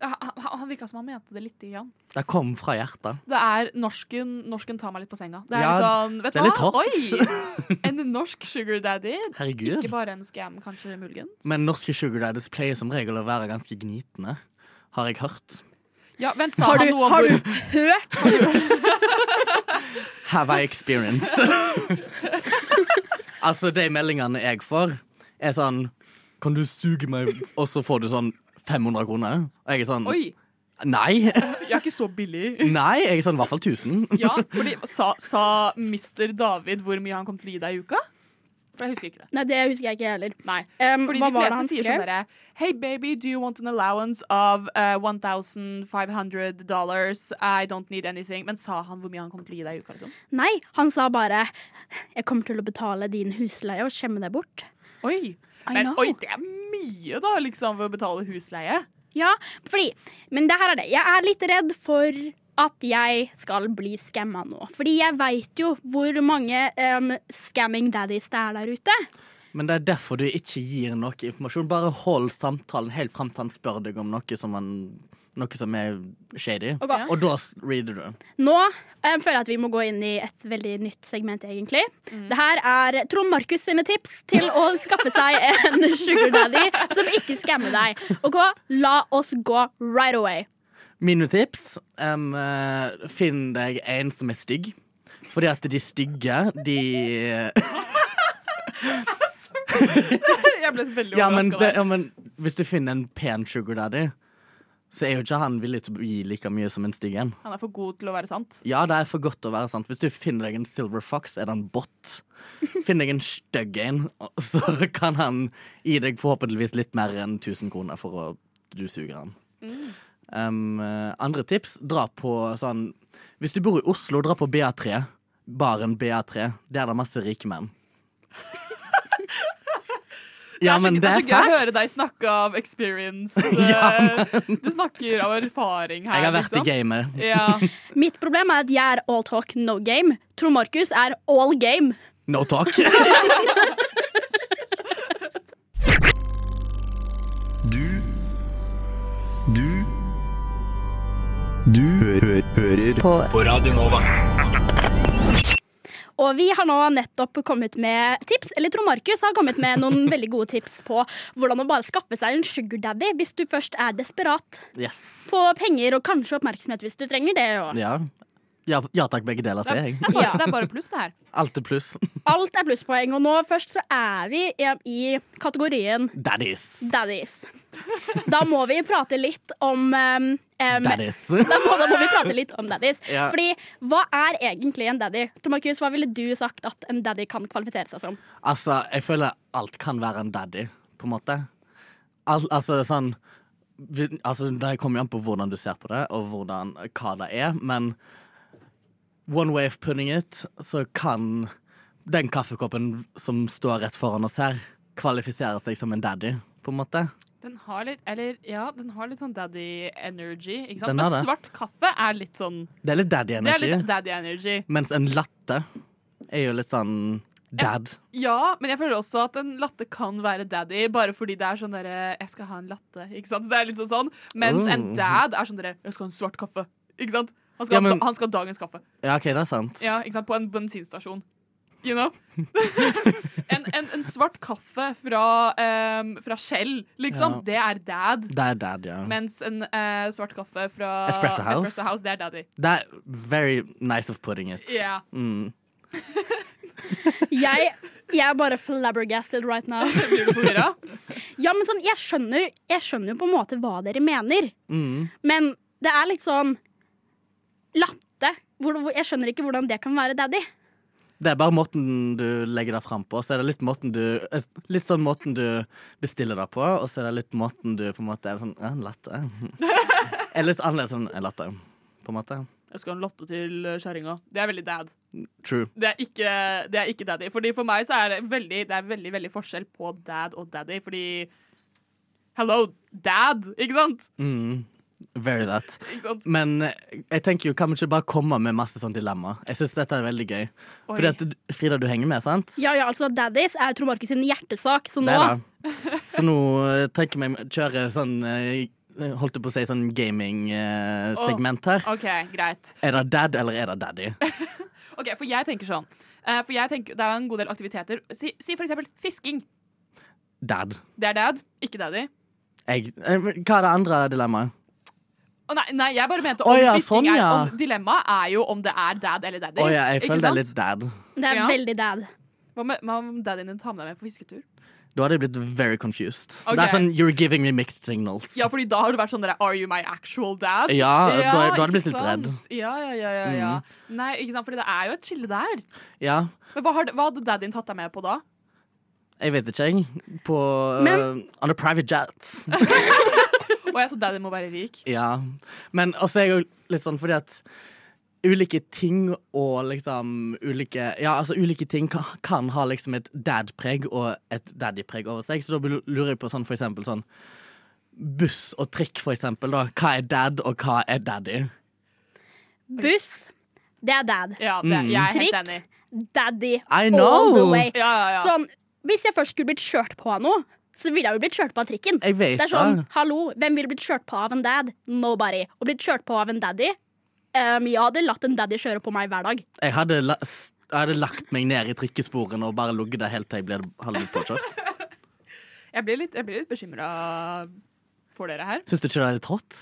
han, han virka som han mente det lite grann. Det kom fra hjertet. Det er norsken, norsken tar meg litt på senga. Det er Ja, litt sånn, vet du hva? Oi! En norsk sugar daddy. Herregud. Ikke bare en scam, kanskje, muligens. Men norske sugar daddies pleier som regel å være ganske gnitne, har jeg hørt. ja, vent, sa Har han du, noe om har du hørt? Have I experienced? altså, de meldingene jeg får, er sånn Kan du suge meg, og så får du sånn 500 kroner? Og jeg er sånn Oi, Nei. jeg er ikke så billig. Nei, jeg er sånn i hvert fall 1000. Ja, fordi sa, sa Mr. David hvor mye han kom til å gi deg i uka? For jeg husker ikke det. Nei, det husker jeg ikke heller. Nei. Um, Fordi hva de var det fleste sier sånn derre Hey baby, do you want an allowance of uh, 1500 dollars? I don't need anything. Men sa han hvor mye han kom til å gi deg i uka? liksom? Nei, han sa bare Jeg kommer til å betale din husleie og skjemme deg bort. Oi. Men oi, det er mye, da, liksom, ved å betale husleie. Ja, fordi Men det her er det. Jeg er litt redd for at jeg skal bli skamma nå. Fordi jeg veit jo hvor mange um, scamming daddies det er der ute. Men det er derfor du ikke gir noe informasjon. Bare hold samtalen helt fram til han spør deg om noe som, han, noe som er shady. okay. Og da reader du. Nå um, føler jeg at vi må gå inn i et veldig nytt segment, egentlig. Det her er Trond Markus sine tips til å skaffe seg en sugar daddy som ikke skammer deg. OK, la oss gå right away. Mine tips eh, Finn deg en som er stygg. Fordi at de stygge, de Jeg ble veldig ja overraska Ja, der. ja, men hvis du finner en pen sugar daddy, så er jo ikke han villig til å gi like mye som en stygg en. Han er for god til å være sant. Ja, det er for godt til å være sant. Hvis du finner deg en silver fox, er det en bot. Finn deg en stygg en, så kan han gi deg forhåpentligvis litt mer enn 1000 kroner for å du suger han. Um, eh, andre tips, dra på sånn Hvis du bor i Oslo, dra på BA3. Baren BA3. Der er det masse rike menn. Ja, det er så, men det det er er så gøy å høre deg snakke av experience. Ja, eh, du snakker av erfaring her. Jeg har vært i liksom. gamet. Ja. Mitt problem er at jeg er all talk, no game. Trond Markus er all game. No talk. Du Du Du hø hører på. på Radio Nova. Og vi har nå nettopp kommet med tips, eller Trond Markus har kommet med noen veldig gode tips på hvordan å bare skaffe seg en sugar daddy hvis du først er desperat Yes. på penger og kanskje oppmerksomhet hvis du trenger det. Og Ja. Ja, ja takk, begge deler, Det, sier er, jeg. det, er bare, det er bare pluss, det her. Alt er pluss. alt er plusspoeng. Og nå først så er vi i, i kategorien Daddies. daddies. Da må vi prate litt om um, um, Daddies. Da må, da må vi prate litt om daddies. Ja. Fordi hva er egentlig en daddy? Tor Markus, hva ville du sagt at en daddy kan kvalifisere seg som? Altså, jeg føler alt kan være en daddy, på en måte. Al altså, sånn vi, Altså, det kommer jo an på hvordan du ser på det, og hvordan, hva det er, men one way of putting it, så kan den kaffekoppen som står rett foran oss her, kvalifisere seg som en daddy, på en måte. Den har litt eller, ja, den har litt sånn daddy energy. Ikke sant? Den har Men det. svart kaffe er litt sånn Det er litt daddy Det er energy, litt daddy energy. mens en latte er jo litt sånn dad. Ja, men jeg føler også at en latte kan være daddy, bare fordi det er sånn derre Jeg skal ha en latte, ikke sant? Det er litt sånn sånn. Mens en Oh. dad er sånn derre Jeg skal ha en svart kaffe. Ikke sant? Han skal, Ja, men- ha, han skal ha dagens kaffe. Ja, OK, det er sant. Ja, ikke sant? På en bensinstasjon. You know? en, en, en svart kaffe fra, um, fra Shell, liksom, Ja. det er dad. Det er dad, ja. Mens en uh, svart kaffe fra Espresso House. Espresso House det er daddy. Det er very nice of putting it. Yeah. Mm. Jeg, jeg er bare flabbergasted right now. Blir du forvirra? Ja, men sånn, jeg skjønner, jeg skjønner jo på en måte hva dere mener. Mm. Men det er litt sånn latte. Jeg skjønner ikke hvordan det kan være daddy. Det er bare måten du legger deg fram på. Så er det litt måten du Litt sånn måten du bestiller deg på, og så er det litt måten du på en måte er sånn ja, En latte. Er litt annerledes enn en latte, på en måte. Jeg skal ha en latte til eh, kjerringa. Det er veldig dad. True. Det er, ikke, det er ikke daddy. Fordi For meg så er det veldig, det er veldig, veldig forskjell på dad og daddy. Fordi Hello, dad! Ikke sant? Mm. Very that. Men eh, jeg tenker jo, kan vi ikke bare komme med masse sånn dilemma? Jeg syns dette er veldig gøy. Oi. Fordi at Frida, du henger med, sant? Ja, ja, altså Daddies er Trond Markus sin hjertesak, så nå. Så nå eh, tenker vi kjøre sånn eh, Holdt jeg på å si sånn gaming-segment her. OK, greit. Er det dad, eller er det daddy? Ok, For jeg tenker sånn. Eh, for jeg tenker, Det er en god del aktiviteter. Si, si for eksempel fisking. Dad. Det er dad, ikke daddy. Jeg, hva er det andre dilemmaet? Å nei, nei, jeg bare mente om oh, ja, sånn, ja. Dilemmaet er jo om det er dad eller daddy. Oh, ja, jeg føler det er litt dad. Det er Ja. veldig dad. Hva om daddyen din tar med deg med på fisketur? Da hadde jeg blitt very confused. Okay. Det er sånn you're giving me mixed signals. Ja, fordi da har du vært sånn der, Are you my actual dad? Ja, da, da hadde jeg blitt litt redd. Ja. Ja, ja, ja, ja, Mm. Nei, ikke sant, fordi det er jo et skille der. Ja, Men hva, har, hva hadde daddyen tatt deg med på da? jeg vet ikke, jeg. På Men- uh, On a private jet. Og jeg så daddy må være rik. Ja. Men også er jeg jo litt sånn fordi at ulike ting og liksom ulike Ja, altså ulike ting kan, kan ha liksom et dad-preg og et daddy-preg over seg. Så da lurer jeg på sånn for eksempel sånn Buss og trikk, for eksempel. da Hva er dad, og hva er daddy? Buss, det er dad. Ja, det, Mm. jeg er helt Trikk. enig. Daddy I all the way. Ja, ja, ja. Sånn, hvis jeg først skulle blitt kjørt på av noe, så ville jeg jo blitt kjørt på av trikken. Jeg vet Det er sånn, det. hallo, hvem ville blitt kjørt på av en dad? Nobody. Og blitt kjørt på av en daddy? Um, jeg hadde latt en daddy kjøre på meg hver dag. Jeg hadde, la, jeg hadde lagt meg ned i trikkesporene og bare ligget der helt til jeg ble, hadde blitt påkjørt. Jeg blir litt, jeg blir litt bekymra for dere her. Syns du ikke det er litt hot?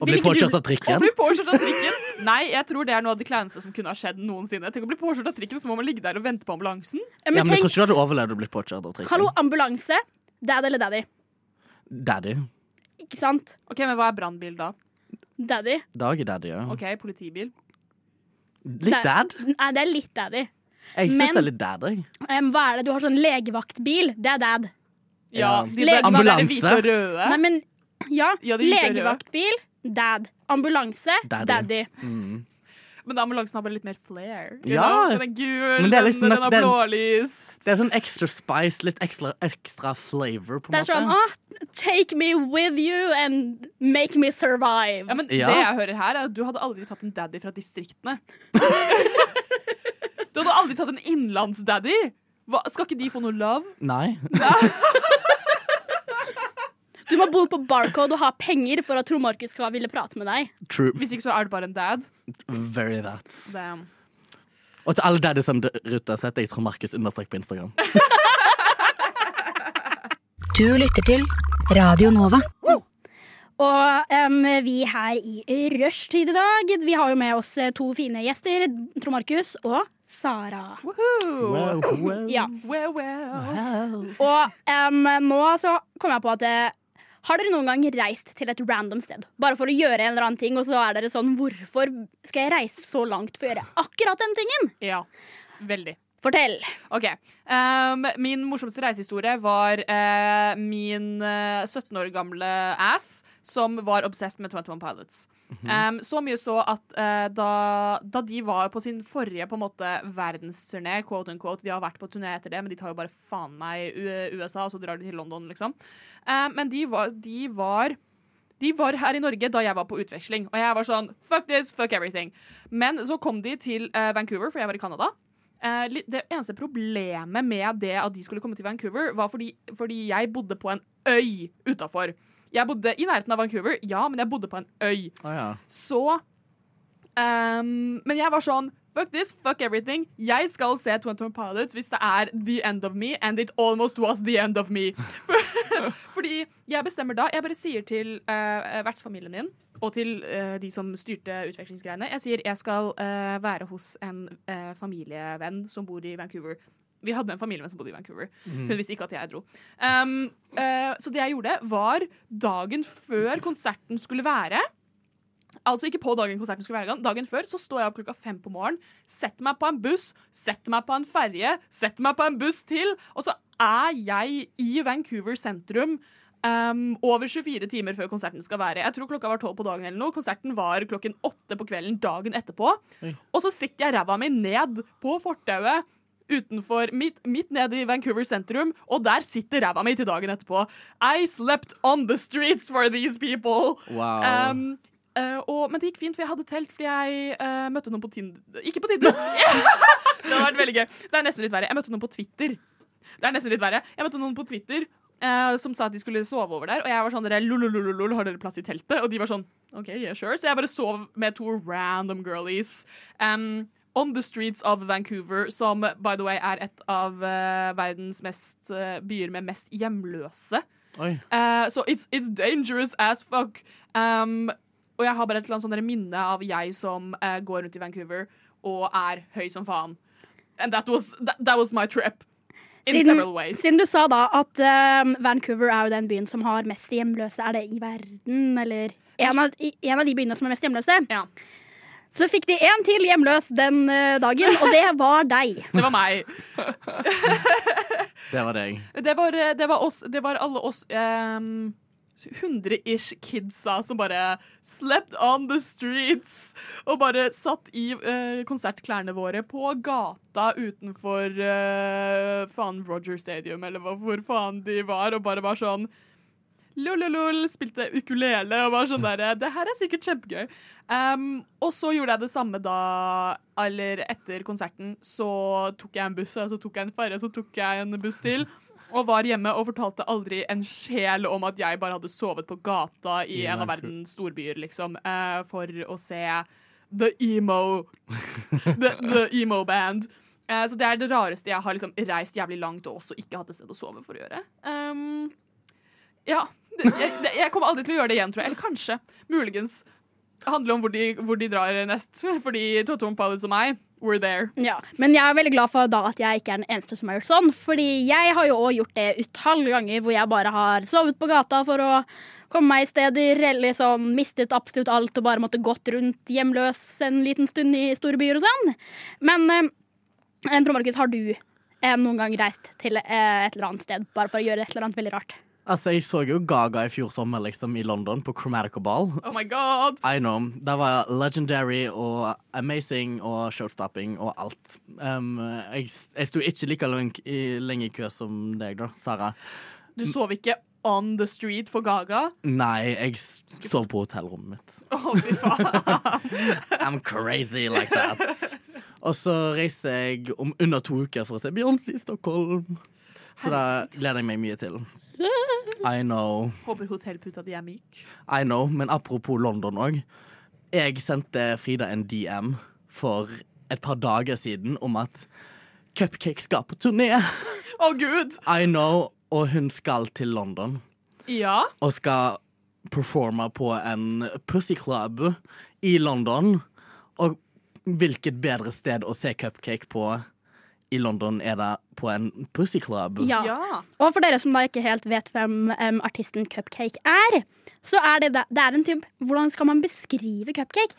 Å bli påkjørt av Å trikken? bli påkjørt av trikken? Nei, jeg tror det er noe av det kleineste som kunne ha skjedd noensinne. Tenk å bli påkjørt av trikken, så må man ligge der og vente på ambulansen. Ja, Men, Ja, men jeg tror ikke du hadde overlevd å bli påkjørt av trikken. hallo, ambulanse. Dad eller daddy? Daddy. Ikke sant? Ok, Men hva er brannbil da? Daddy. Dag er daddy, ja. Ok, Politibil. Litt dad? Nei, det er litt daddy. Jeg syns Men- det er litt dad, jeg. Um, hva er det? Du har sånn legevaktbil. Det er dad. Ja, de Lege- bør være Ambulanse. hvite og røde. Nei, men ja. Ja. Legevaktbil. Dad. Ambulanse. Daddy. Daddy. Mm. Men ambulansen har bare litt mer flair. Ja. Den er gul, Men det er liksom den den har blålys. Det er sånn extra spice, litt ekstra, ekstra flavor, på en Det er måte. sånn ah, Take me with you and make me survive. Ja, men Ja. Det jeg hører her, er at du hadde aldri tatt en daddy fra distriktene. du hadde aldri tatt en innlandsdaddy. Hva, skal ikke de få noe love? Nei. Du må bo på Barcode og ha penger for at Trond Markus skal ville prate med deg. True. Hvis ikke så er du bare en dad. Very that. Damn. Og til alle daddies der ute, så heter jeg Trond Markus understrek på Instagram. Du lytter til Radio Nova. Og um, vi her i rushtid i dag, vi har jo med oss eh, to fine gjester. Trond Markus og Sara. Woohoo. Wow, wow. Ja. Well, well. Og um, nå så kom jeg på at eh, Har dere noen gang reist til et random sted? Bare for å gjøre en eller annen ting, og så er dere sånn Hvorfor skal jeg reise så langt for å gjøre akkurat den tingen? Ja, veldig. Fortell. Ok, um, Min morsomste reisehistorie var uh, min uh, 17 år gamle ass som var obsessed med 21 Pilots. um, så mye så at uh, da, da de var på sin forrige på en måte verdensturné, quote unquote, de har vært på turné etter det, men de tar jo bare faen meg USA, og så drar de til London, liksom. Um, men de var, de var de var her i Norge da jeg var på utveksling, og jeg var sånn fuck this, fuck everything. Men så kom de til eh, Vancouver, for jeg var i Canada. Eh, det eneste problemet med det at de skulle komme til Vancouver, var fordi, fordi jeg bodde på en øy utafor. Jeg bodde i nærheten av Vancouver, ja, men jeg bodde på en øy. Oh, ja. Så um, Men jeg var sånn Fuck this, fuck everything. Jeg skal se 21 Pilots hvis det er the end of me, and it almost was the end of me. Fordi jeg bestemmer da Jeg bare sier til uh, vertsfamilien min og til uh, de som styrte utvekslingsgreiene Jeg sier jeg skal uh, være hos en uh, familievenn som bor i Vancouver. Vi hadde en familievenn som bodde i Vancouver. Hun visste ikke at jeg dro. Um, så det jeg gjorde, var dagen før konserten skulle være Altså ikke på dagen konserten skulle være i gang. Dagen før så står jeg opp klokka fem på morgenen, setter meg på en buss, setter meg på en ferje, setter meg på en buss til, og så er jeg i Vancouver sentrum um, over 24 timer før konserten skal være. Jeg tror klokka var tolv på dagen eller noe. Konserten var klokken åtte på kvelden dagen etterpå. Oi. Og så sitter jeg ræva mi ned på fortauet utenfor, midt, midt nede i Vancouver sentrum, og der sitter ræva mi til dagen etterpå. I slept on the streets for these people. Wow. Um, eh, og, men det gikk fint, for jeg hadde telt fordi jeg uh, møtte noen på Tinder Ikke på Tinder! det har vært veldig gøy. Det er nesten litt verre. Jeg møtte noen på Twitter. Det er nesten litt verre. Jeg møtte noen på Twitter uh, som sa at de skulle sove over der. Og jeg var sånn dere, lolololol, har dere plass i teltet? Og de var sånn OK, yeah, sure. Så jeg bare sov med to random girlies. Um, on the streets of Vancouver, som by the way er et av verdens mest, byer med mest hjemløse. Oi. so så it's, it's dangerous as fuck. Um, og jeg har bare et eller annet minne av jeg som uh, går rundt i Vancouver og er høy som faen. And that was, that, that was my trip. In Siden, several ways. siden du sa da at um, Vancouver er jo den byen som har mest hjemløse, er det i verden, eller en av, en av de byene som er mest hjemløse? Ja. Så fikk de en til hjemløs den eh, dagen, og det var deg. Det var meg. Det var deg. Det var, det var oss. Det var alle oss um, 100-ish kidsa som bare slept on the streets. Og bare satt i uh, konsertklærne våre på gata utenfor uh, faen Roger Stadium, eller hvor faen de var, og bare var sånn Lololol, spilte ukulele og var sånn der Det her er sikkert kjempegøy. Um, og så gjorde jeg det samme da, eller etter konserten, så tok jeg en buss, og så tok jeg en ferje, så tok jeg en buss til. Og var hjemme og fortalte aldri en sjel om at jeg bare hadde sovet på gata i en av verdens storbyer, liksom, uh, for å se The Emo The, the emo band. Uh, så det er det rareste jeg har liksom reist jævlig langt og også ikke hatt et sted å sove for å gjøre. Um, ja. Det, jeg, det, jeg kommer aldri til å gjøre det igjen, tror jeg. Eller kanskje. Muligens. Det handler om hvor de, hvor de drar nest. Fordi Totom Pallet og meg, we're there. Ja, Men jeg er veldig glad for da at jeg ikke er den eneste som har gjort sånn. Fordi jeg har jo òg gjort det utallige ganger hvor jeg bare har sovet på gata for å komme meg i steder, eller sånn mistet absolutt alt og bare måtte gått rundt hjemløs en liten stund i store byer og sånn. Men eh, Trond Markus, har du eh, noen gang reist til eh, et eller annet sted bare for å gjøre et eller annet veldig rart? Altså, Jeg så jo Gaga i fjor sommer liksom i London, på Chromatica Ball. Oh my god. I know. Det var legendary og amazing og showstopping og alt. Um, jeg, jeg sto ikke like lenge i, kø som deg, da, Sara. Du sov ikke on the street for Gaga? Nei, jeg sov på hotellrommet mitt. Oh, fy faen. I'm crazy like that. Og så reiser jeg om under to uker for å se Beyoncé i Stockholm. Så da gleder jeg meg mye til. I know. Håper hotellputa di er myk. I know, men apropos London òg. Jeg sendte Frida en DM for et par dager siden om at Cupcake skal på turné. Å, gud! I know, og hun skal til London. Ja. Og skal performe på en pussyclub i London. Og hvilket bedre sted å se Cupcake på i London er det på en pussyclub. Ja. ja. Og for dere som da ikke helt vet hvem um, artisten Cupcake er, så er det, da- det er en type Hvordan skal man beskrive Cupcake?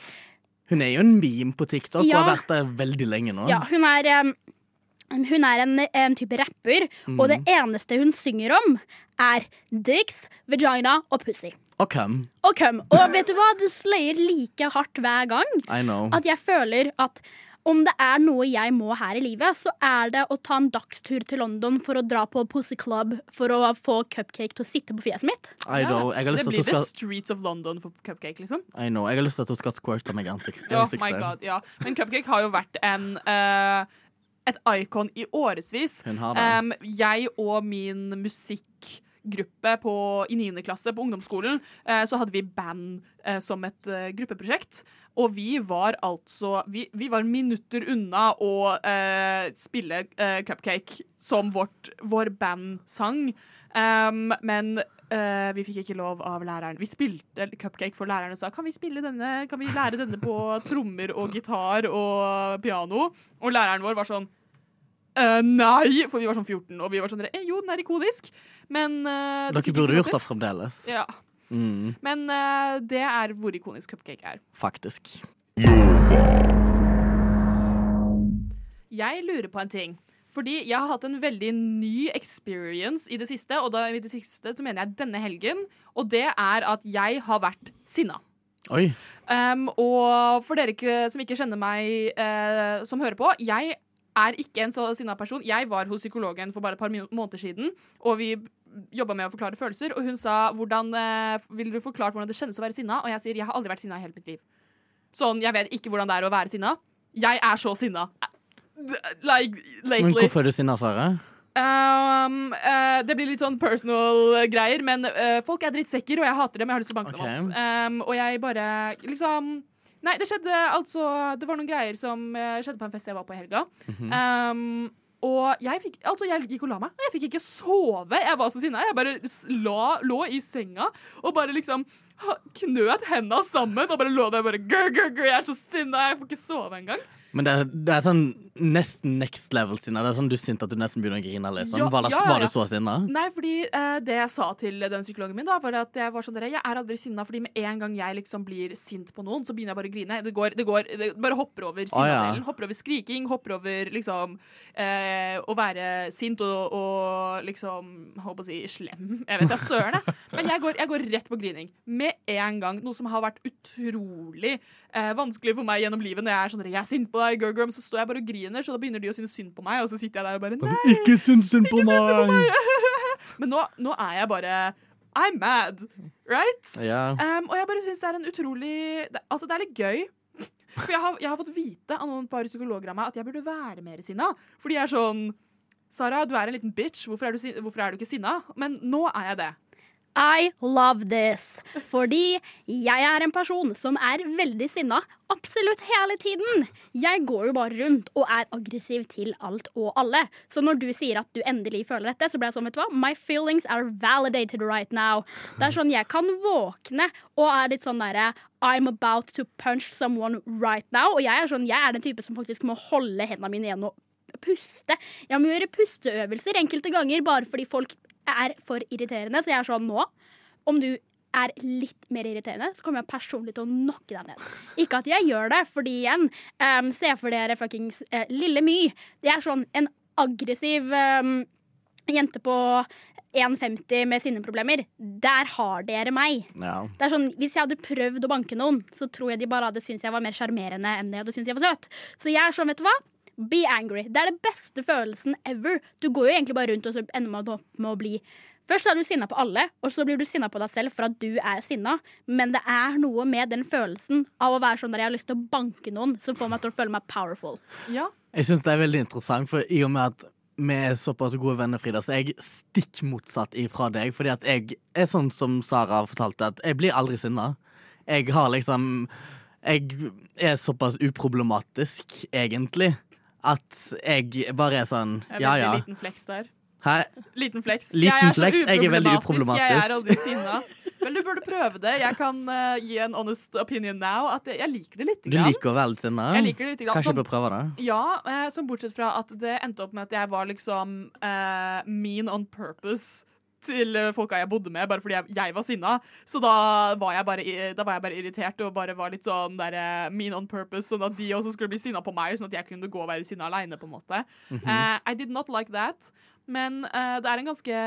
Hun er jo en meme på TikTok Ja. og har vært der veldig lenge nå. Ja, hun er, Um, hun er en, en type rapper, og det eneste hun synger om, er dicks, vagina og pussy. Og cum. Og cum. Og vet du hva? Det slayer like hardt hver gang I know. at jeg føler at om det er noe jeg må her i livet, så er det å ta en dagstur til London for å dra på Pussy Club for å få Cupcake til å sitte på fjeset mitt. I know. Jeg har lyst det blir skal... The Streets of London for Cupcake, liksom. I know. Jeg har lyst til at hun skal squirte meg i ansikt- Oh my god, ja. Men Cupcake har jo vært en uh, et icon i årevis. Hun har det. Um, jeg og min bandgruppe på, i 9. klasse på ungdomsskolen. Eh, så hadde vi band eh, som et eh, gruppeprosjekt. Og vi var altså Vi, vi var minutter unna å spille Cupcake som vårt, vår bandsang. Um, men uh, vi fikk ikke lov av læreren. Vi spilte Cupcake for læreren og sa kan vi denne, kan vi lære denne på trommer og gitar og piano. Og læreren vår var sånn «Eh, nei, for vi var sånn 14, og vi var sånn eh, jo, den er ikonisk, men uh, Dere burde gjort det fremdeles. Ja, Mm, men uh, det er hvor ikonisk Cupcake er. faktisk. Jeg lurer på en ting. Fordi jeg har hatt en veldig ny experience i det siste, og da, i det siste så mener jeg denne helgen, og det er at jeg har vært sinna. Oi. Um, og for dere ikke, som ikke kjenner meg eh, som hører på, jeg er ikke en så sinna person. Jeg var hos psykologen for bare et par måneder siden, og vi jobba med å forklare følelser, og hun sa hvordan eh, vil du forklare hvordan det kjennes å være sinna? Og jeg sier jeg har aldri vært sinna i hele mitt liv. Sånn, jeg vet ikke hvordan det er å være sinna. Jeg er så sinna. Like, Men hvorfor er du sinna, Sara? Um, uh, det blir litt sånn personal eh, greier, men uh, folk er drittsekker, og jeg hater dem. Jeg har lyst til å banke okay. dem opp. Um, og jeg bare liksom Nei, det skjedde altså Det var noen greier som eh, skjedde på en fest jeg var på i helga. Mhm. um, og jeg fikk Altså, jeg gikk og la meg, og jeg fikk ikke sove. Jeg var så sinna. Jeg bare la, lå i senga og bare liksom knøt henda sammen og bare lå der og bare grr, grr, grr, Jeg er så sinna, jeg får ikke sove engang. Men det, er- det er sånn nesten next level sinna. Det er sånn du er sint at du nesten begynner å grine. Liksom. Ja, var, det, ja, ja, var du så sinna? Nei, fordi eh, det jeg sa til den psykologen min, da, var at jeg var sånn dere, jeg er aldri sinna, fordi med en gang jeg liksom blir sint på noen, så begynner jeg bare å grine. Det går, det går det bare hopper over sinnadelen. ja. Hopper over skriking, hopper over liksom eh, å være sint og, og liksom jeg på å si slem. Jeg vet da søren, jeg. Men jeg går, jeg går rett på grining. Med en gang. Noe som har vært utrolig eh, vanskelig for meg gjennom livet. Når jeg er sånn jeg er sint på deg, girl, så står jeg bare og griner, så da begynner de å synes synd på meg, og så sitter jeg der og bare Nei! Ikke syns synd på meg! Men nå, nå er jeg bare I'm mad, right? Ja. Um, og jeg bare syns det er en utrolig det, Altså, det er litt gøy. For jeg har, jeg har fått vite av noen par psykologer av meg at jeg burde være mer sinna. Fordi jeg er sånn Sara, du er en liten bitch. Hvorfor er du, hvorfor er du ikke sinna? Men nå er jeg det. I love this. Fordi jeg er en person som er veldig sinna absolutt hele tiden. Jeg går jo bare rundt og er aggressiv til alt og alle. Så når du sier at du endelig føler dette, så blir jeg sånn, vet du hva? My feelings are validated right now. Det er sånn jeg kan våkne og er litt sånn derre I'm about to punch someone right now. Og jeg er sånn, jeg er den type som faktisk må holde hendene mine igjen og puste. Jeg må gjøre pusteøvelser enkelte ganger bare fordi folk er for irriterende. Så jeg er sånn nå, om du er litt mer irriterende, så kommer jeg personlig til å knocke deg ned. Ikke at jeg gjør det, fordi igjen, um, se for dere fuckings uh, Lille My. Det er sånn en aggressiv um, jente på 1,50 med sinneproblemer. Der har dere meg. ja. Det er sånn, Hvis jeg hadde prøvd å banke noen, så tror jeg de bare hadde syntes jeg var mer sjarmerende enn de hadde syntes jeg var søt. Så jeg er sånn, vet du hva? Be angry. Det er det beste følelsen ever. Du går jo egentlig bare rundt og så ender man opp med å bli Først er du sinna på alle, og så blir du sinna på deg selv for at du er sinna. Men det er noe med den følelsen av å være sånn der jeg har lyst til å banke noen, som får meg til å føle meg powerful. Ja. Jeg syns det er veldig interessant, for i og med at vi er såpass gode venner, Frida, så er jeg stikk motsatt ifra deg. Fordi at jeg er sånn som Sara fortalte, at jeg blir aldri sinna. Jeg har liksom Jeg er såpass uproblematisk, egentlig, at jeg bare er sånn Jeg Ja, ja. liten flex der. Hæ? Liten flex. Liten jeg er så flex, jeg er veldig Jeg er aldri sinna. Vel, du burde prøve det. Jeg kan uh, gi en honest opinion now. At jeg, jeg liker det litt. Du liker å være litt sinna? Jeg liker det litt grann. Kanskje du jeg bør prøve det? Ja, uh, som bortsett fra at det endte opp med at jeg var liksom uh, mean on purpose til eh, folka jeg bodde med, bare fordi jeg, jeg var sinna. Så da var, bare, da var jeg bare irritert og bare var litt sånn der, eh, mean on purpose, sånn at de også skulle bli sinna på meg, sånn at jeg kunne gå og være sinna aleine, på en måte. Eh, I did not like that, men uh, det er en ganske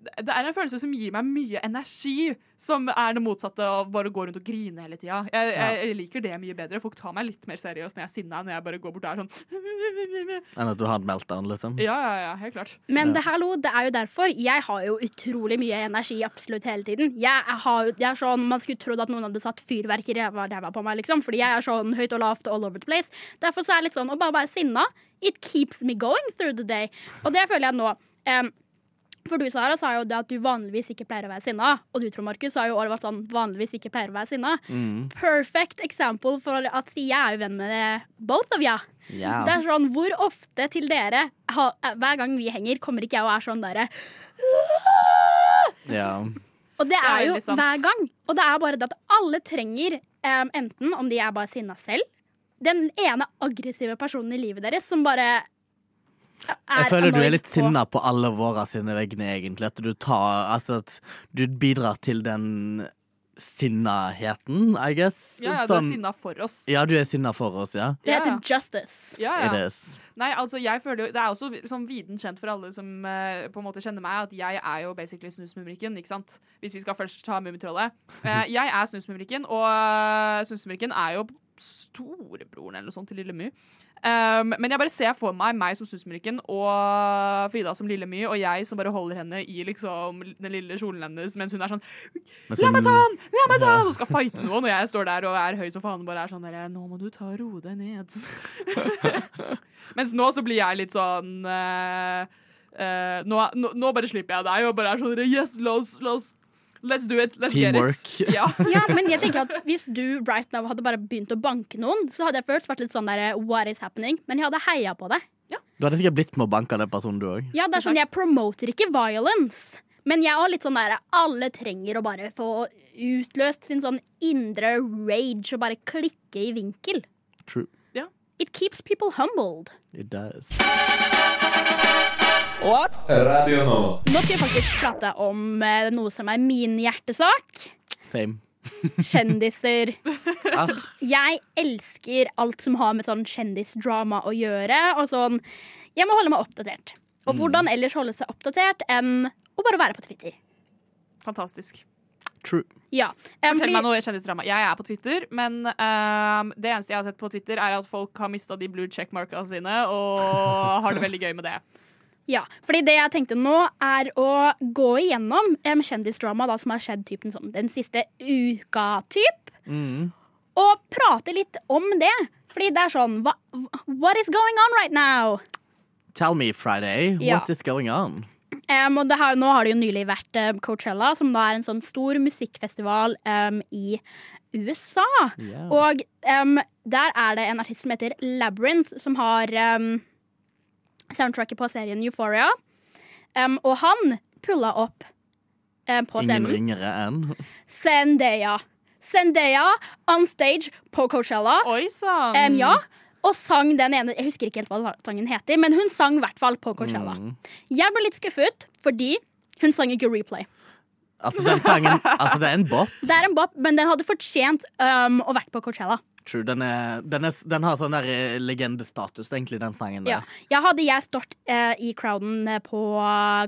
det er en følelse som gir meg mye energi, som er det motsatte av bare å gå rundt og grine hele tida. Jeg, jeg, jeg liker det mye bedre. Folk tar meg litt mer seriøst når jeg er sinna, når jeg bare går bort og er sånn Enn at du har en meltdown, liksom? Ja, ja, ja, helt klart. Men Ja. det, hallo, det er jo derfor. Jeg har jo utrolig mye energi absolutt hele tiden. Jeg, har, jo- jeg er sånn, Man skulle trodd at noen hadde satt fyrverkeri i ræva ræva på meg, liksom. Fordi jeg er sånn høyt og lavt all over the place. Derfor så er det litt sånn å bare være sinna. It keeps me going through the day. Og det føler jeg nå. em, For du, Sara, sa jo det at du vanligvis ikke pleier å være sinna. Og du, Trond Markus, har jo også vært sånn vanligvis ikke pleier å være sinna. Mm. Perfect example for at jeg er jo venn med both of you. Yeah. Det er sånn, Hvor ofte til dere, ha, hver gang vi henger, kommer ikke jeg og er sånn derre yeah. Og det Det er er jo veldig sant. hver gang. Og det er bare det at alle trenger, um, enten om de er bare sinna selv, den ene aggressive personen i livet deres som bare er Jeg føler du er litt sinna på alle våre sine vegne, egentlig. At du tar Altså at du bidrar til den sinnaheten, I guess. Ja, ja, du er Sånn- sinna for oss. Ja, du er sinna for oss, ja. Det heter justice. Ja, ja. Nei, altså jeg føler jo, Det er også sånn viden kjent for alle som uh, på en måte kjenner meg, at jeg er jo basically Snusmumrikken. ikke sant? Hvis vi skal først ta Mummitrollet. Uh, jeg er Snusmumrikken, og uh, Snusmumrikken er jo storebroren eller noe sånt til Lille My. Um, men jeg bare ser for meg meg som Snusmumrikken og Frida som Lille My, og jeg som bare holder henne i liksom den lille kjolen hennes mens hun er sånn La meg ta han! La meg ta han! Og skal fighte noen, og jeg står der og er høy som faen og bare er sånn der Nå må du ta roe deg ned. Mens nå så blir jeg litt sånn uh, Uh, nå, nå, nå bare slipper jeg deg og bare er sånn Yes, la oss, la oss Let's do it. Let's Teamwork. get it. Ja. Ja, men jeg tenker at Hvis du right now hadde bare begynt å banke noen, så hadde jeg først vært litt sånn der What is happening? Men jeg hadde heia på det. Du hadde sikkert blitt med å banke den personen, du òg. Ja, det er sånn, Jeg promoter ikke violence. Men jeg er litt sånn der alle trenger å bare få utløst sin sånn indre rage og bare klikke i vinkel. True. It keeps people humbled. It does. Radio Nova. Nå skal vi faktisk prate om eh, noe som er min hjertesak. Same. Kjendiser. Ah, Jeg elsker alt som har med sånn kjendisdrama å gjøre. Og sånn, jeg må holde meg oppdatert. Og hvordan ellers holde seg oppdatert enn å bare være på Twitter. Fantastisk. true. Ja. Um, Fortell fordi- meg noe kjendisdrama. Jeg er på Twitter, men ehm, det eneste jeg har sett på Twitter, er at folk har mista de blue check-marka sine og har det veldig gøy med det. Ja, fordi det jeg tenkte nå er å gå igjennom um, kjendisdrama da, som har skjedd typen sånn, den siste uka, typ. Mm. Og prate litt om det. Fordi det er sånn hva, What is going on right now? Tell me, Friday, Ja. what is going on? Um, og det har, nå har det jo nylig vært uh, Coachella, som da er en sånn stor musikkfestival um, i USA. Yeah. Og um, der er det en artist som heter Labyrinth, som har em, soundtracket på serien Euphoria. Um, og han pulla opp um, på Ingen ringere enn Zendaya. Zendaya on stage på Coachella. Oi sann! Um, ja, og sang den ene Jeg husker ikke helt hva sangen heter, men hun sang i hvert fall på Coachella. Mm. Jeg ble litt skuffet fordi hun sang ikke Replay. Altså, den sangen Altså, det er en bop. Det er en bop, men den hadde fortjent um, å vært på Coachella. True. Den, er, den, er, den har sånn der eh, legendestatus, egentlig, den sangen der. Ja. Jeg hadde jeg stått eh, i crowden eh, på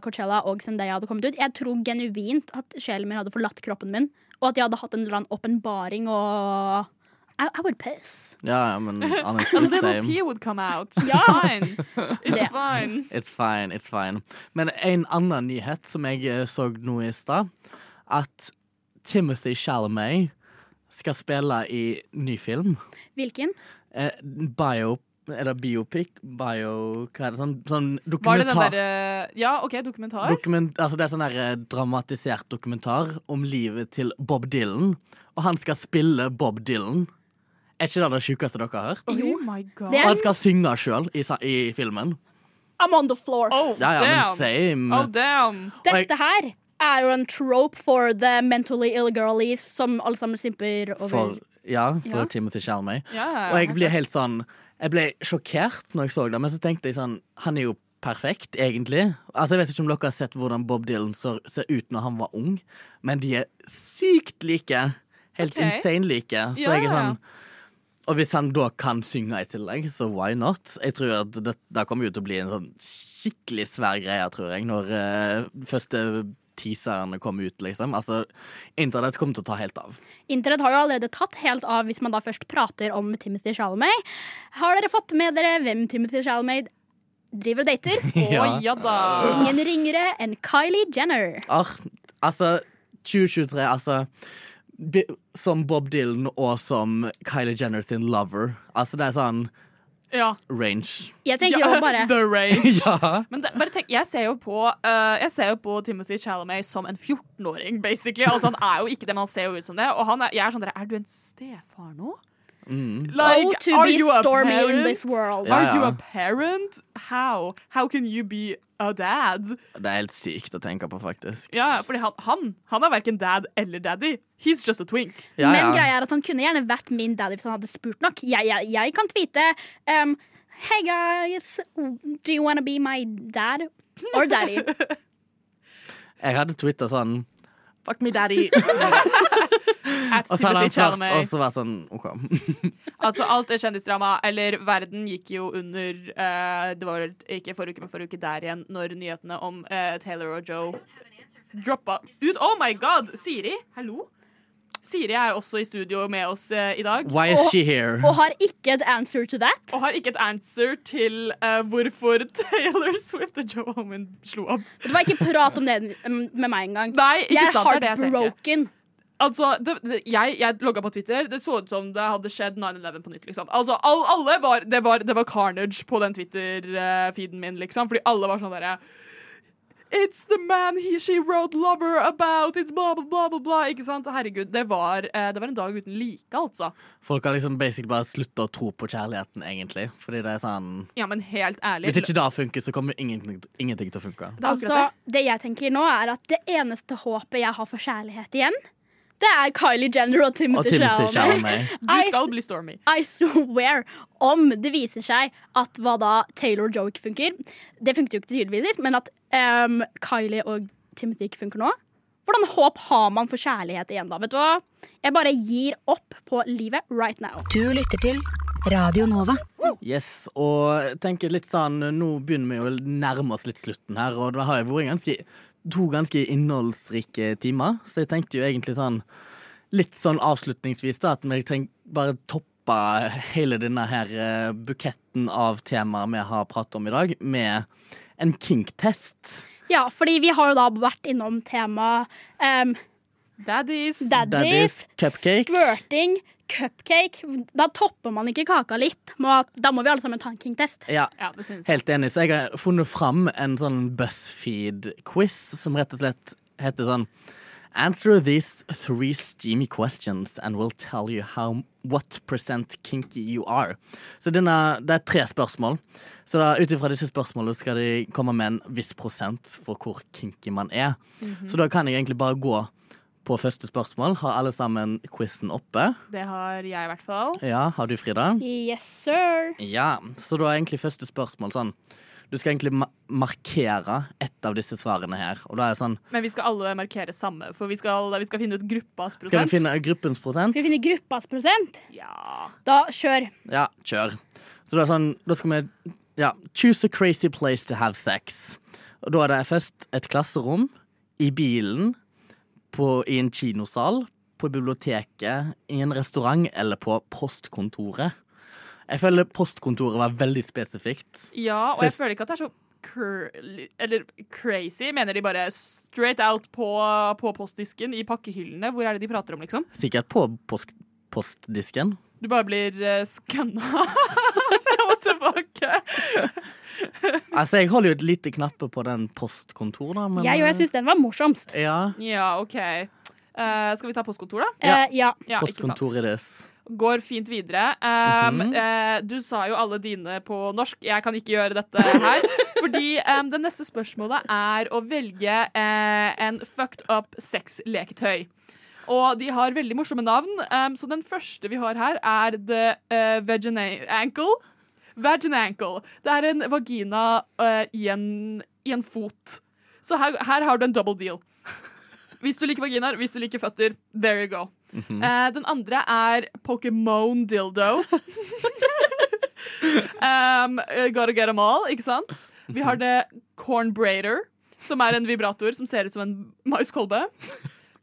Coachella og Zendaya hadde kommet ut, jeg tror genuint at sjelen min hadde forlatt kroppen min, og at jeg hadde hatt en eller annen åpenbaring og I, I would piss. Ja, ja, men A little same. pee would come out. Ja. Fine. It's fine. It's fine, it's fine. Men en annen nyhet som jeg eh, så nå i stad, at Timothy Chalamet skal spille i ny film. Hvilken? Eh, bio Eller biopic? Bio Hva er det? Sånn, sånn Var det den dokumentar. derre Ja, OK, dokumentar? Dokument, altså det er sånn der, eh, dramatisert dokumentar om livet til Bob Dylan. Og han skal spille Bob Dylan. Er ikke det det sjukeste dere har hørt? Oh my god. Og er han skal synge sjøl i, i filmen. I'm on the floor. Oh, Ja, ja, men damn. same. Oh, damn. Dette her er jo en trope for the mentally ill girlies som alle sammen simper over. For, ja, for Ja. Timothy Shalmay. Ja. Og jeg ble helt sånn Jeg ble sjokkert når jeg så det, men så tenkte jeg sånn Han er jo perfekt, egentlig. Altså Jeg vet ikke om dere har sett hvordan Bob Dylan ser, ser ut når han var ung, men de er sykt like. Helt okay. insane like. Så Ja, jeg er sånn Og hvis han da kan synge i tillegg, så why not? Jeg tror at det, det kommer jo til å bli en sånn skikkelig svær greie, tror jeg, når uh, første teaserne kom ut, liksom. Altså, internett kommer til å ta helt av. Internett har jo allerede tatt helt av hvis man da først prater om Timothy Chalamet. Har dere fått med dere hvem Timothy Chalamet driver og dater? Å ja da. Ingen ringere enn Kylie Jenner. Ar, altså, 2023, altså Som Bob Dylan og som Kylie Jenner sin lover. Altså, det er sånn Ja. range. Jeg tenker ja. jo bare The range. ja. Men det, bare tenk, jeg ser jo på uh, Jeg ser jo på Timothy Chalamet som en 14-åring, basically. Altså, han er jo ikke det, men han ser jo ut som det. Og han er, jeg er sånn der, Er du en stefar nå? Mm. Like, Oh, to are be you a stormy in this world. Ja, Are you a parent? How? How can you be a dad? Det er helt sykt å tenke på, faktisk. Ja, fordi han, han, han er verken dad eller daddy. He's just a twink. Ja, Men ja. greia er at han kunne gjerne vært min daddy hvis han hadde spurt nok. Jeg, jeg, jeg kan tweete um, Hey guys, do you wanna be my dad? Or daddy? Jeg hadde tweeta sånn Fuck me, daddy. Og så hadde han svart og så vært sånn OK. Altså, alt er kjendisdrama. Eller verden gikk jo under uh, Det var ikke forrige uke, men forrige uke der igjen, når nyhetene om uh, Taylor og Joe droppa ut. Oh my god! Siri, hallo? Siri er også i studio med oss uh, i dag. Why is Og- she here? Og har ikke et answer to that. Og har ikke et answer til uh, hvorfor Taylor Swift og Joe Holman slo opp. Det var ikke prat om det med meg engang. Nei, ikke Jeg er sant, det er det jeg heartbroken. Altså, det, det, jeg, jeg logga på Twitter. Det så ut som det hadde skjedd 9-11 på nytt. liksom Altså, all, alle var det, var det var carnage på den Twitter-feeden min, liksom. Fordi alle var sånn derre It's the man he, she wrote lover about. It's bla, bla, bla, bla, bla. Ikke sant? Herregud, det var, eh, det var en dag uten like, altså. Folk har liksom basically bare slutta å tro på kjærligheten, egentlig. Fordi det er sånn Ja, men helt ærlig. Hvis ikke det funker, så kommer ingenting, ingenting til å funke. Det er Altså, det jeg tenker nå, er at det eneste håpet jeg har for kjærlighet igjen, det er Kylie Jenner og Og Timothy Timothy Chalamet. Du skal bli Stormy. I swear, om det viser seg at hva da Taylor Joe ikke funker Det funket jo ikke tydeligvis, men at um, Kylie og Timothy ikke funker nå Hvordan håp har man for kjærlighet igjen da? Vet du hva? Jeg bare gir opp på livet right now. Du lytter til Radio Nova. Yes, og tenker litt sånn Nå begynner vi å nærme oss litt slutten her, og det har jo vært ganske, to ganske innholdsrike timer, så jeg tenkte jo egentlig sånn Litt sånn avslutningsvis, da, at vi bare toppa hele denne her eh, buketten av temaer vi har pratet om i dag, med en kink-test. Ja, fordi vi har jo da vært innom tema um, Daddies. daddies, Daddies, cupcake. squirting, cupcake. Da topper man ikke kaka litt. Da må vi alle sammen ta en king-test. Ja, Ja. Helt enig, så jeg har funnet fram en sånn BuzzFeed-quiz som rett og slett heter sånn Answer these three steamy questions and we'll tell you how, what percent kinky you are. Så denne, det er tre spørsmål. Så ut ifra disse spørsmålene skal de komme med en viss prosent for hvor kinky man er. Så da kan jeg egentlig bare gå på første spørsmål. Har alle sammen quizen oppe? Det har jeg i hvert fall. Ja, har du, Frida? Yes, sir. Ja, så da er egentlig første spørsmål sånn Du skal egentlig ma markere ett av disse svarene her. Og da er sånn Men vi skal alle markere samme, for vi skal, vi skal finne ut gruppas prosent. Skal vi finne gruppens prosent? Skal vi finne gruppas prosent? Ja. Da kjør. Ja, kjør. Så da er sånn Da skal vi Ja. Choose a crazy place to have sex. Og da er det først et klasserom, i bilen, på, i en kinosal, på biblioteket, i en restaurant eller på postkontoret. Jeg føler postkontoret var veldig spesifikt. ja, og jeg jeg- føler ikke at det er så eller crazy. Mener de bare straight out på, på postdisken i pakkehyllene? Hvor er det de prater om, liksom? Sikkert på post postdisken. Du bare blir uh, skanna fram og tilbake. Altså, jeg holder jo et lite knappe på den postkontor, da. Men, Jeg og jeg syns den var morsomst. Ja. Ja, OK. Uh, skal vi ta postkontor, da? Ja. Eh, ja. Ja, ikke sant. Postkontor i this. Går fint videre. Um, mm -hmm. uh, du sa jo alle dine på norsk. Jeg kan ikke gjøre dette her. fordi um, det neste spørsmålet er å velge eh, en fucked up sexleketøy. Og de har veldig morsomme navn. Um, så den første vi har her, er The uh, Vagina Ankle. Vagina ankle. Det er en vagina uh, i, en, i en fot. Så her, her har du en double deal. Hvis du liker vaginaer, hvis du liker føtter, there you go. Eh, den andre er Pokémon dildo. um, gotta get them all, ikke sant? Vi har det cornbraider, som er en vibrator som ser ut som en maiskolbe.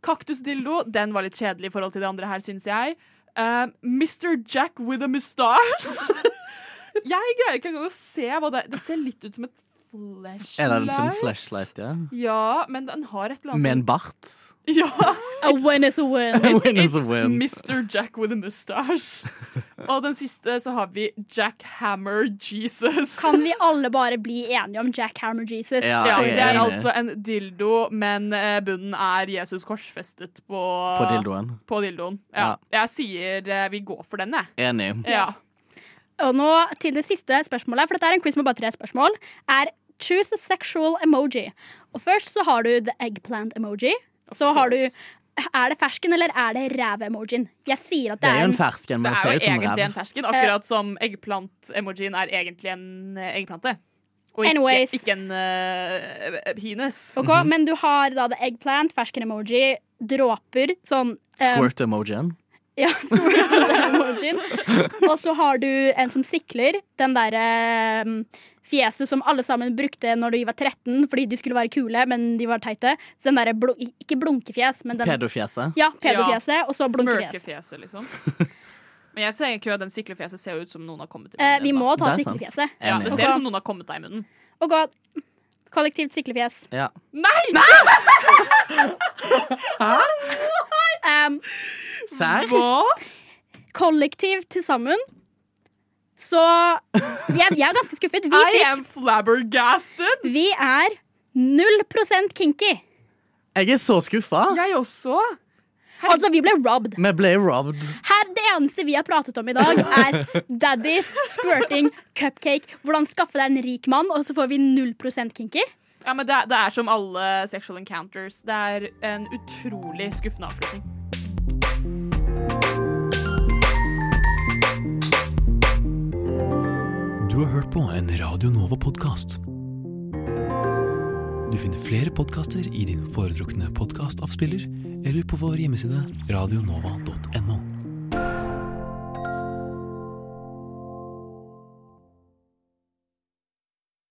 Kaktusdildo, den var litt kjedelig i forhold til det andre her, syns jeg. Uh, Mr. Jack with a mustache. jeg greier ikke engang å se hva det er. Det ser litt ut som et flashlight. Er det en sånn flashlight, ja? Ja, men den har et eller annet Med en sånn- bart? Ja, A win is a win. Win is a it's win. Mr. Jack with a mustache. Og den siste så har vi Jack Hammer Jesus. Kan vi alle bare bli enige om Jack Hammer Jesus? Ja, Ja, det er altså en dildo, men eh, bunnen er Jesus korsfestet på, På dildoen. På dildoen. Ja. Jeg sier eh, vi går for den, jeg. Enig. Ja. Og nå til det siste spørsmålet, for dette er en quiz med bare tre spørsmål, er choose a sexual emoji. Og først så har du the eggplant emoji. Så har du Er det fersken eller er det ræv-emojien? Jeg sier at Det det er er en en fersken, Det er jo egentlig en fersken, akkurat som eggplant-emojien er egentlig en eh, eggplante. Og ikke, ikke en uh, penis. Ok, Men du har da the eggplant, fersken-emoji, dråper, sånn um, Squirt-emojien. Ja, squirt-emojien. Og så har du en som sikler, den derre um, fjeset som alle sammen brukte når de var 13 fordi de skulle være kule, men de var teite. Så den derre blu ikke blunkefjes, men den Pedofjeset. Ja, pedofjeset, og så blunkefjes. Smørkefjeset, liksom. Men jeg tenker ikke at den siklefjeset ser ut som noen har kommet i Eh, munnen. vi må ta Det siklefjeset. ja, det ser ut som noen har kommet deg i munnen. Og gå kollektivt siklefjes. Ja. Um, Serr? Hva? kollektivt til sammen. Så jeg, jeg er ganske skuffet. Vi, I am flabbergasted! vi er null prosent kinky. Jeg er så skuffa. Jeg også. Altså, vi ble robbed. Vi ble robbed. Her, Det eneste vi har pratet om i dag, er daddies, squirting, cupcake. Hvordan skaffe deg en rik mann, og så får vi 0% kinky. Ja, men det, det er som alle sexual encounters. Det er en utrolig skuffende avslutning. Du har hørt på en Radio Nova-podkast. Du finner flere podkaster i din foretrukne podkastavspiller eller på vår hjemmeside radionova.no.